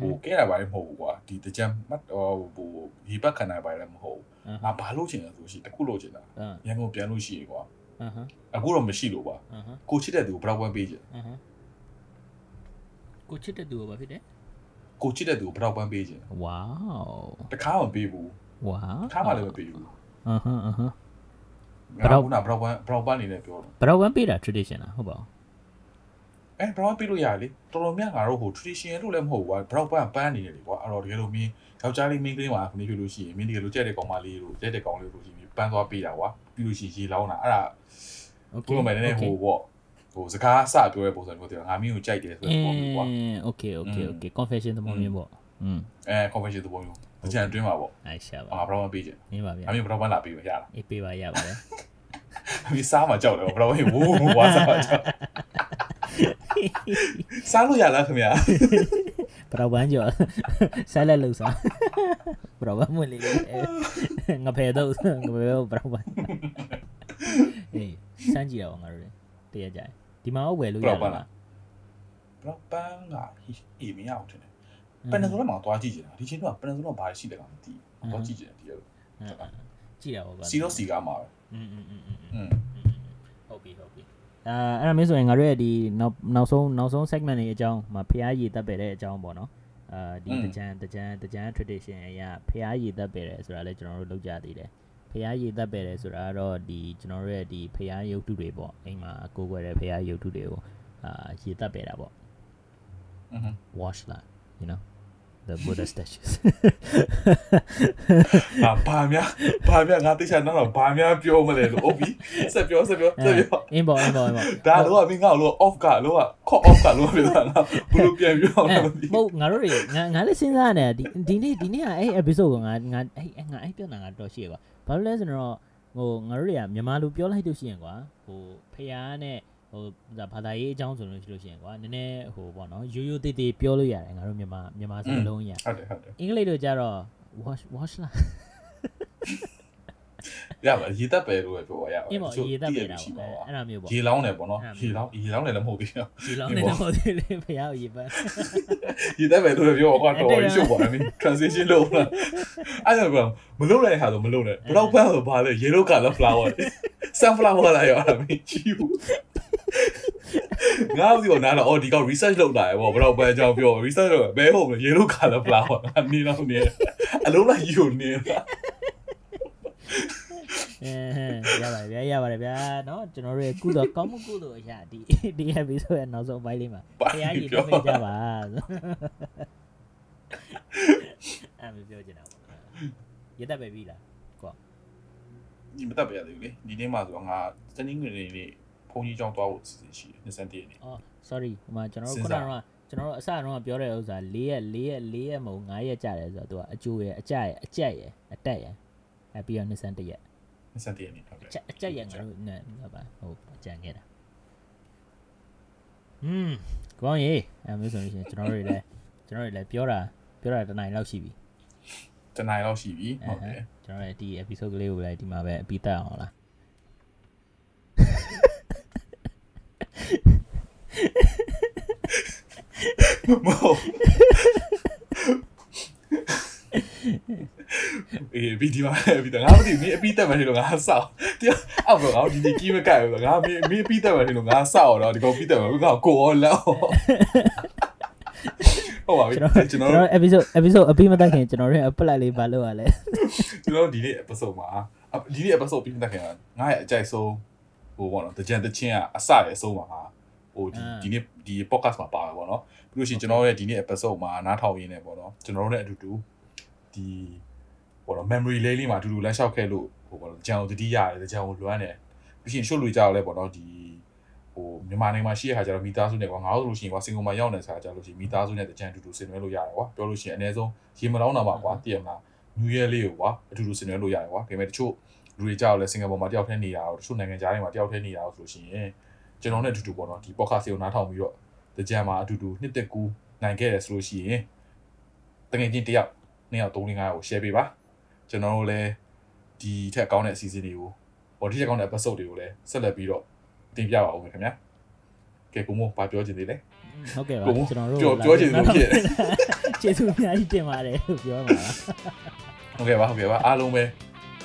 ဟိုကဲတာပါလည်းမဟုတ်ဘူးကွာဒီတကြံမတ်ဟိုဒီဘက်ခန္ဓာပါလည်းမဟုတ်ဘူးငါဘာလုပ်ချင်လဲဆိုရှိတခုလုပ်ချင်တာအင်းရန်ကုန်ပြန်လို့ရှိရကွာအဟမ်းအခုတော့မရှိလို့ကွာအဟမ်းကိုချစ်တဲ့သူကိုဘယ်တော့ပန်းပေးချင်အဟမ်းကိုချစ်တဲ့သူကဘာဖြစ်လဲကိုချစ်တဲ့သူကိုဘယ်တော့ပန်းပေးချင်ဝေါတခါမှမပေးဘူး ဝါထားမှလည်းမပေးဘူးအဟမ်းအဟမ်းဘရောက်ကဘရောက်ဝမ်ဘရောက်ဝမ်နေနဲ့ပြောတော့ဘရောက်ဝမ်ပေးတာ tradition လားဟုတ်ပါဘူးအဲဘရောက်ပေးလို့ရလေတော်တော်များငါတို့ဟို tradition လို့လည်းမဟုတ်ဘူးကွာဘရောက်ပန်းပန်းနေတယ်လေကွာအဲ့တော့တကယ်လို့မင်းယောက်ျားလေးမင်းကလေးမှာခုနေဖြစ်လို့ရှိရင်မင်းတကယ်လို့ကြက်တဲ့ကောင်မလေးလို့ကြက်တဲ့ကောင်လေးလို့ရှိရင်ပန်းသွားပေးတာကွာပြီးလို့ရှိရင်ရေလောင်းတာအဲ့ဒါကိုယ်မှလည်းနည်းနည်းဟိုပေါ့ဟိုစကားအစပြောတဲ့ပုံစံမျိုးတည်းငါမင်းကိုကြိုက်တယ်ဆိုတဲ့ပုံမျိုးကွာအင်း okay okay okay confession သဘောမျိုးပေါ့อืมအဲ confession သဘောမျိုး ကြံအတွင်းမှာပေါ့အဲ့ရှာပါငါဘယ်တော့မှပေးချင်မင်းပါဗျာငါမင်းဘယ်တော့မှလာပေးမရလားအေးပေးပါရပါတယ်မင်းစားမှကြောက်တယ်ဘယ်တော့မှဝူးဝူးဝါစားမှကြောက်စားလို့ရလားခင်ဗျာဘယ်တော့ဝန်ကြောဆက်လက်လို့စားဘယ်တော့ဝန်မလေးငါဖယ်တော့ငါဖယ်တော့ဘယ်တော့ဝန်အေးစမ်းကြည့်တော့ငါတို့တရကြဒီမှာဝယ်လို့ရလားဘယ်တော့ပန်းကအေးမရအောင်ထင်တယ် ပန်နဆိုတော့မှသွားကြည့်ချင်တာဒီချင်းတော့ပန်နဆိုတော့ဘာရှိတယ်ကောင်မသိဘူးသွားကြည့်ချင်တယ်ဒီလို ကြည့်တာပေါ့ဗျာ စီတော့စီကားမှာပဲ อืมอืมอืมอืม อืม ဟုတ်ပြီဟုတ်ပြီအာအဲ့ဒါမျိုးဆိုရင်ငါတို့ရဲ့ဒီနောက်နောက်ဆုံးနောက်ဆုံး segment တွေအကြောင်းမှာဖျားရည်တက်ပယ်တဲ့အကြောင်းပေါ့နော်အာဒီတကြံတကြံတကြံ tradition အရာဖျားရည်တက်ပယ်တယ်ဆိုတာလည်းကျွန်တော်တို့လုပ်ကြသေးတယ်ဖျားရည်တက်ပယ်တယ်ဆိုတာကတော့ဒီကျွန်တော်တို့ရဲ့ဒီဖျားရုပ်တုတွေပေါ့အိမ်မှာကိုယ်ွယ်တဲ့ဖျားရုပ်တုတွေကိုအာရည်တက်ပယ်တာပေါ့ อืม wash လာ you know the buddha statues အာဘာများဘာများငါတိကျတော့ဘာများပြောမလဲလို့ဟုတ်ပြီဆက်ပြောဆက်ပြောဆက်ပြောအင်းပေါ့အင်းပေါ့အင်းပေါ့ဒါတော့မင်းငါ့လို့ off ကလို့က call off ကလို့ပြောတာငါဘယ်လိုပြန်ပြောအဲလဲမသိမဟုတ်ငါတို့တွေငါငါလည်းစဉ်းစားနေတယ်ဒီဒီနေ့ဒီနေ့ကအဲ့ episode ကိုငါငါအဲ့ငါအဲ့ပြောတာငါတော့ရှိရကွာဘာလို့လဲဆိုတော့ဟိုငါတို့တွေကမြန်မာလူပြောလိုက်လို့ရှိရင်ကွာဟိုဖះနဲ့ ဟိုဒါဘာသာရေးအကြောင်းဆိုလို့ရှိလို့ရှိရင်ကွာနည်းနည်းဟိုပေါ့နော်ရိုးရိုးသေးသေးပြောလို့ရတယ်ငါတို့မြန်မာမြန်မာစကားလုံးရဟုတ်တယ်ဟုတ်တယ်အင်္ဂလိပ်လိုကြတော့ wash wash လာရပါရေတက်ပဲလို့ပဲပြောပါရပါအင်းပေါ့ရေတက်ပေးတာရှိပေါ့ပါအဲ့ဒါမျိုးပေါ့ရေလောင်းတယ်ပေါ့နော်ရေလောင်းရေလောင်းတယ်လည်းမဟုတ်ဘူးဒီလောက်နေတော့ဒီလေဖះကိုရေပန်းရေတက်ပဲလို့ပြောကွာတော့ရှုပ်ပါမယ် transition လုပ်လာအဲ့ဒါကမလုပ်လိုက်ဟာဆိုမလုပ်နဲ့ဘလောက်ပန်းဆိုဘာလဲ yellow color flower sunflower လာရောအဲ့မင်းကြည့်ဘူး ငါ့ဒီကနားတော့အော်ဒီကောင် research လုပ်လာရပေါ့ဘလောက်ပန်းအကြောင်းပြော research လုပ်ဘဲဟုတ်မလဲ yellow color flower နေတော့နေအလုံးလိုက်ယူနေလား အဲရပါတယ်ဗျာရပါတယ်ဗျာเนาะကျွန်တော်တို့ရဲ့ကုသိုလ်ကောင်းမှုကုသိုလ်အရာဒီဒီ episode ရဲ့နောက်ဆုံးပိုင်းလေးမှာ ဘာ ဖះကြီး ပြော တော့ကြပါအဲ့မပြောချင်တာပေါ့ရတတ်ပဲပြီလားကော ဒီမတက်ပြရသေးဘူးလေဒီနေ့မှဆိုတော့ငါစနေနေ့နေ့ဖု န်းကြီးကြောင်းသွားဖို့အစီအစဉ်ရှိတယ်21ရက်နေ့အော် sorry ဟိုမှာကျွန်တော်တို့စဉ်းခုနစားကတော့ကျွန်တော်တို့အစတော့ပြောတဲ့ဥစ္စာ၄ရက်၄ရက်၄ရက်မဟုတ်၅ရက်ကြာတယ်ဆိုတော့သူကအကျိုးရယ်အကြက်ရယ်အကြက်ရယ်အတက်ရယ်အဲပြီးတော့21ရက်21ရက်နေ့ဟုတ်တယ်အချက်အချက်ရငါတို့နဲ့ဟုတ်ပါဟုတ်ကြံခဲ့တာอืมကောင်းရေအဲမျိုးဆိုလို့ရှိရင်ကျွန်တော်တို့တွေလည်းကျွန်တော်တို့တွေလည်းပြောတာပြောတာတစ်နိုင်လောက်ရှိပြီတနင်္လာလောက်ရှိပြီဟုတ်တယ်ကျွန်တော်တို့ဒီ episode ကလေးကိုလည်းဒီမှာပဲအပြီးတက်အောင်လား မဟုတ်အေးဗီဒီယိုဗီဒီယိုငါမသိဘူးမင်းအပြီးတက်မှနေလို့ငါဆောက်တရားအော်ဘငါဒီဒီကြီးမကဲဘူးငါမင်းမင်းအပြီးတက်မှနေလို့ငါဆောက်တော့ဒီကောင်ပြီးတက်မှငါကိုရောလောက်ဟုတ်ပါပြီကျွန်တော်ကျွန်ကျွန်တော်တော် episode episode အပြီးမတက်ခင်ကျွန်တော်တို့ရဲ့ apply လေးဘာလုပ်ရလဲကျွန်တော်ဒီနေ့ episode မှာအဒီနေ့ episode ပြီးတဲ့ခင်ကငါရဲ့အကြိုက်ဆုံးဟိုပေါ့နော်တကြံတချင်းကအစရဲ့အဆုံးမှာ ဟိုဒီဒီနေ့ဒီ podcast မှာပါမှာပေါ့နော်ပြီးလို့ရှိရင်ကျွန်တော်ရဲ့ဒီနေ့ episode မှာနားထောင်ရင်းနေပေါ့နော်ကျွန်တော်တို့နဲ့အတူတူဒီပေါ့နော် memory လေးလေးမှာအတူတူလမ်းလျှောက်ခဲ့လို့ဟိုပေါ့နော်ကြံကိုတတိရတယ်ကြံကိုလွမ်းတယ်ပြီးရှင်ရှုပ်လူကြတော့လဲပေါ့နော်ဒီဟိုမြန်မာနိုင်ငံမှာရှိတဲ့ခါကျတော့မိသားစုနဲ့ကွာငါတို့လို့ရှိရင်ကွာစင်ကာပူမှာရောက်နေတဲ့ခါကျတော့လို့ရှိရင်မိသားစုနဲ့ကြံအတူတူဆင်နွှဲလို့ရတယ်ကွာပြောလို့ရှိရင်အနည်းဆုံးရေမလောင်းတာပါကွာတည်ရမလား New Year လေးကိုကွာအတူတူဆင်နွှဲလို့ရတယ်ကွာဒါပေမဲ့တချို့လူတွေကြောက်လဲစင်ကာပူမှာတယောက်တည်းနေတာတော့တချို့နိုင်ငံခြားတွေမှာတယောက်တည်းနေတာတော့ဆိုလို့ရှိရင် ကျွန်တော်နဲ့အတူတူပေါ့နော်ဒီ podcast ကိုနားထောင်ပြီးတော့တကြံမှာအတူတူနှစ်သက်ကူနိုင်ခဲ့တယ်ဆိုလို့ရှိရင်တကယ်ချင်းတယောက်နှစ်ယောက်သုံးလေးငါးယောက်ကို share ပေးပါကျွန်တော်တို့လည်းဒီထက်ကောင်းတဲ့အစီအစဉ်တွေကိုဟောဒီထက်ကောင်းတဲ့ episode တွေကိုလည်းဆက်လက်ပြီးတော့တင်ပြပါဦးမယ်ခင်ဗျာကဲကိုမို့ဘာပြောချင်သေးလဲဟုတ်ကဲ့ပါကိုမို့ကျွန်တော်တို့ပြောပြောချင်လို့ဖြစ်ကျေးဇူးအများကြီးတင်ပါတယ်လို့ပြောမှာပါဟုတ်ကဲ့ပါဟုတ်ကဲ့ပါအားလုံးပဲ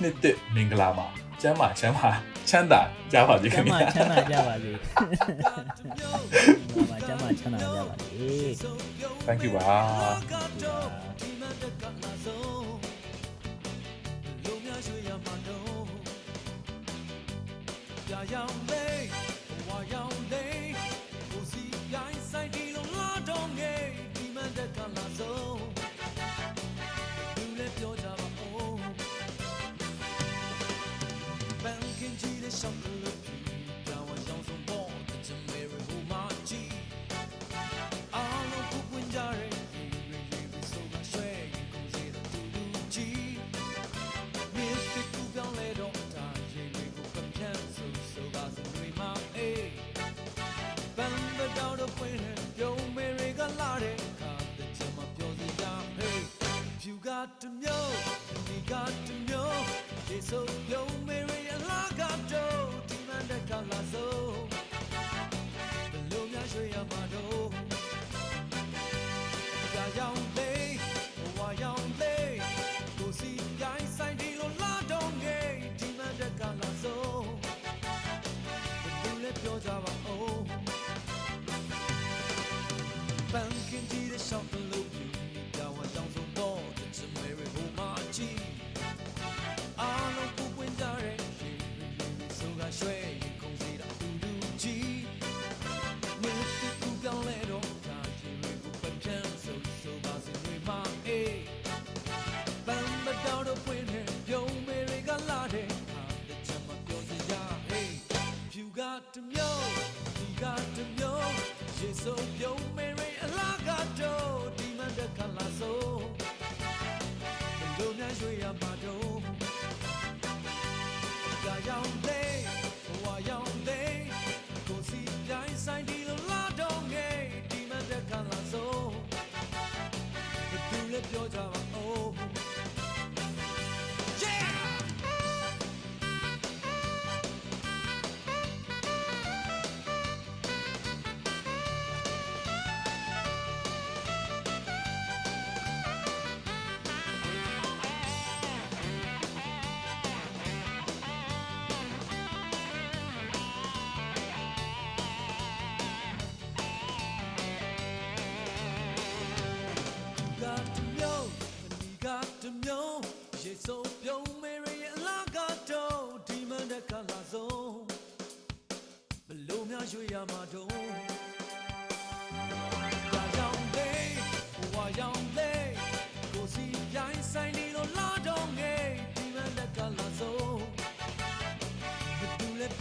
နှစ်သက်မင်္ဂလာပါကျမ်းမာချမ်းသာ ချမ်းသာကြပါစေခင်ဗျာချမ်းသာချမ်းသာကြပါစေဘာချမ်းသာချမ်းသာကြပါစေ Thank you ပါ Yang Lei, Hua Yang Lei, Hu Si Yang Sai Di. something ယ်သူ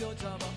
တော့င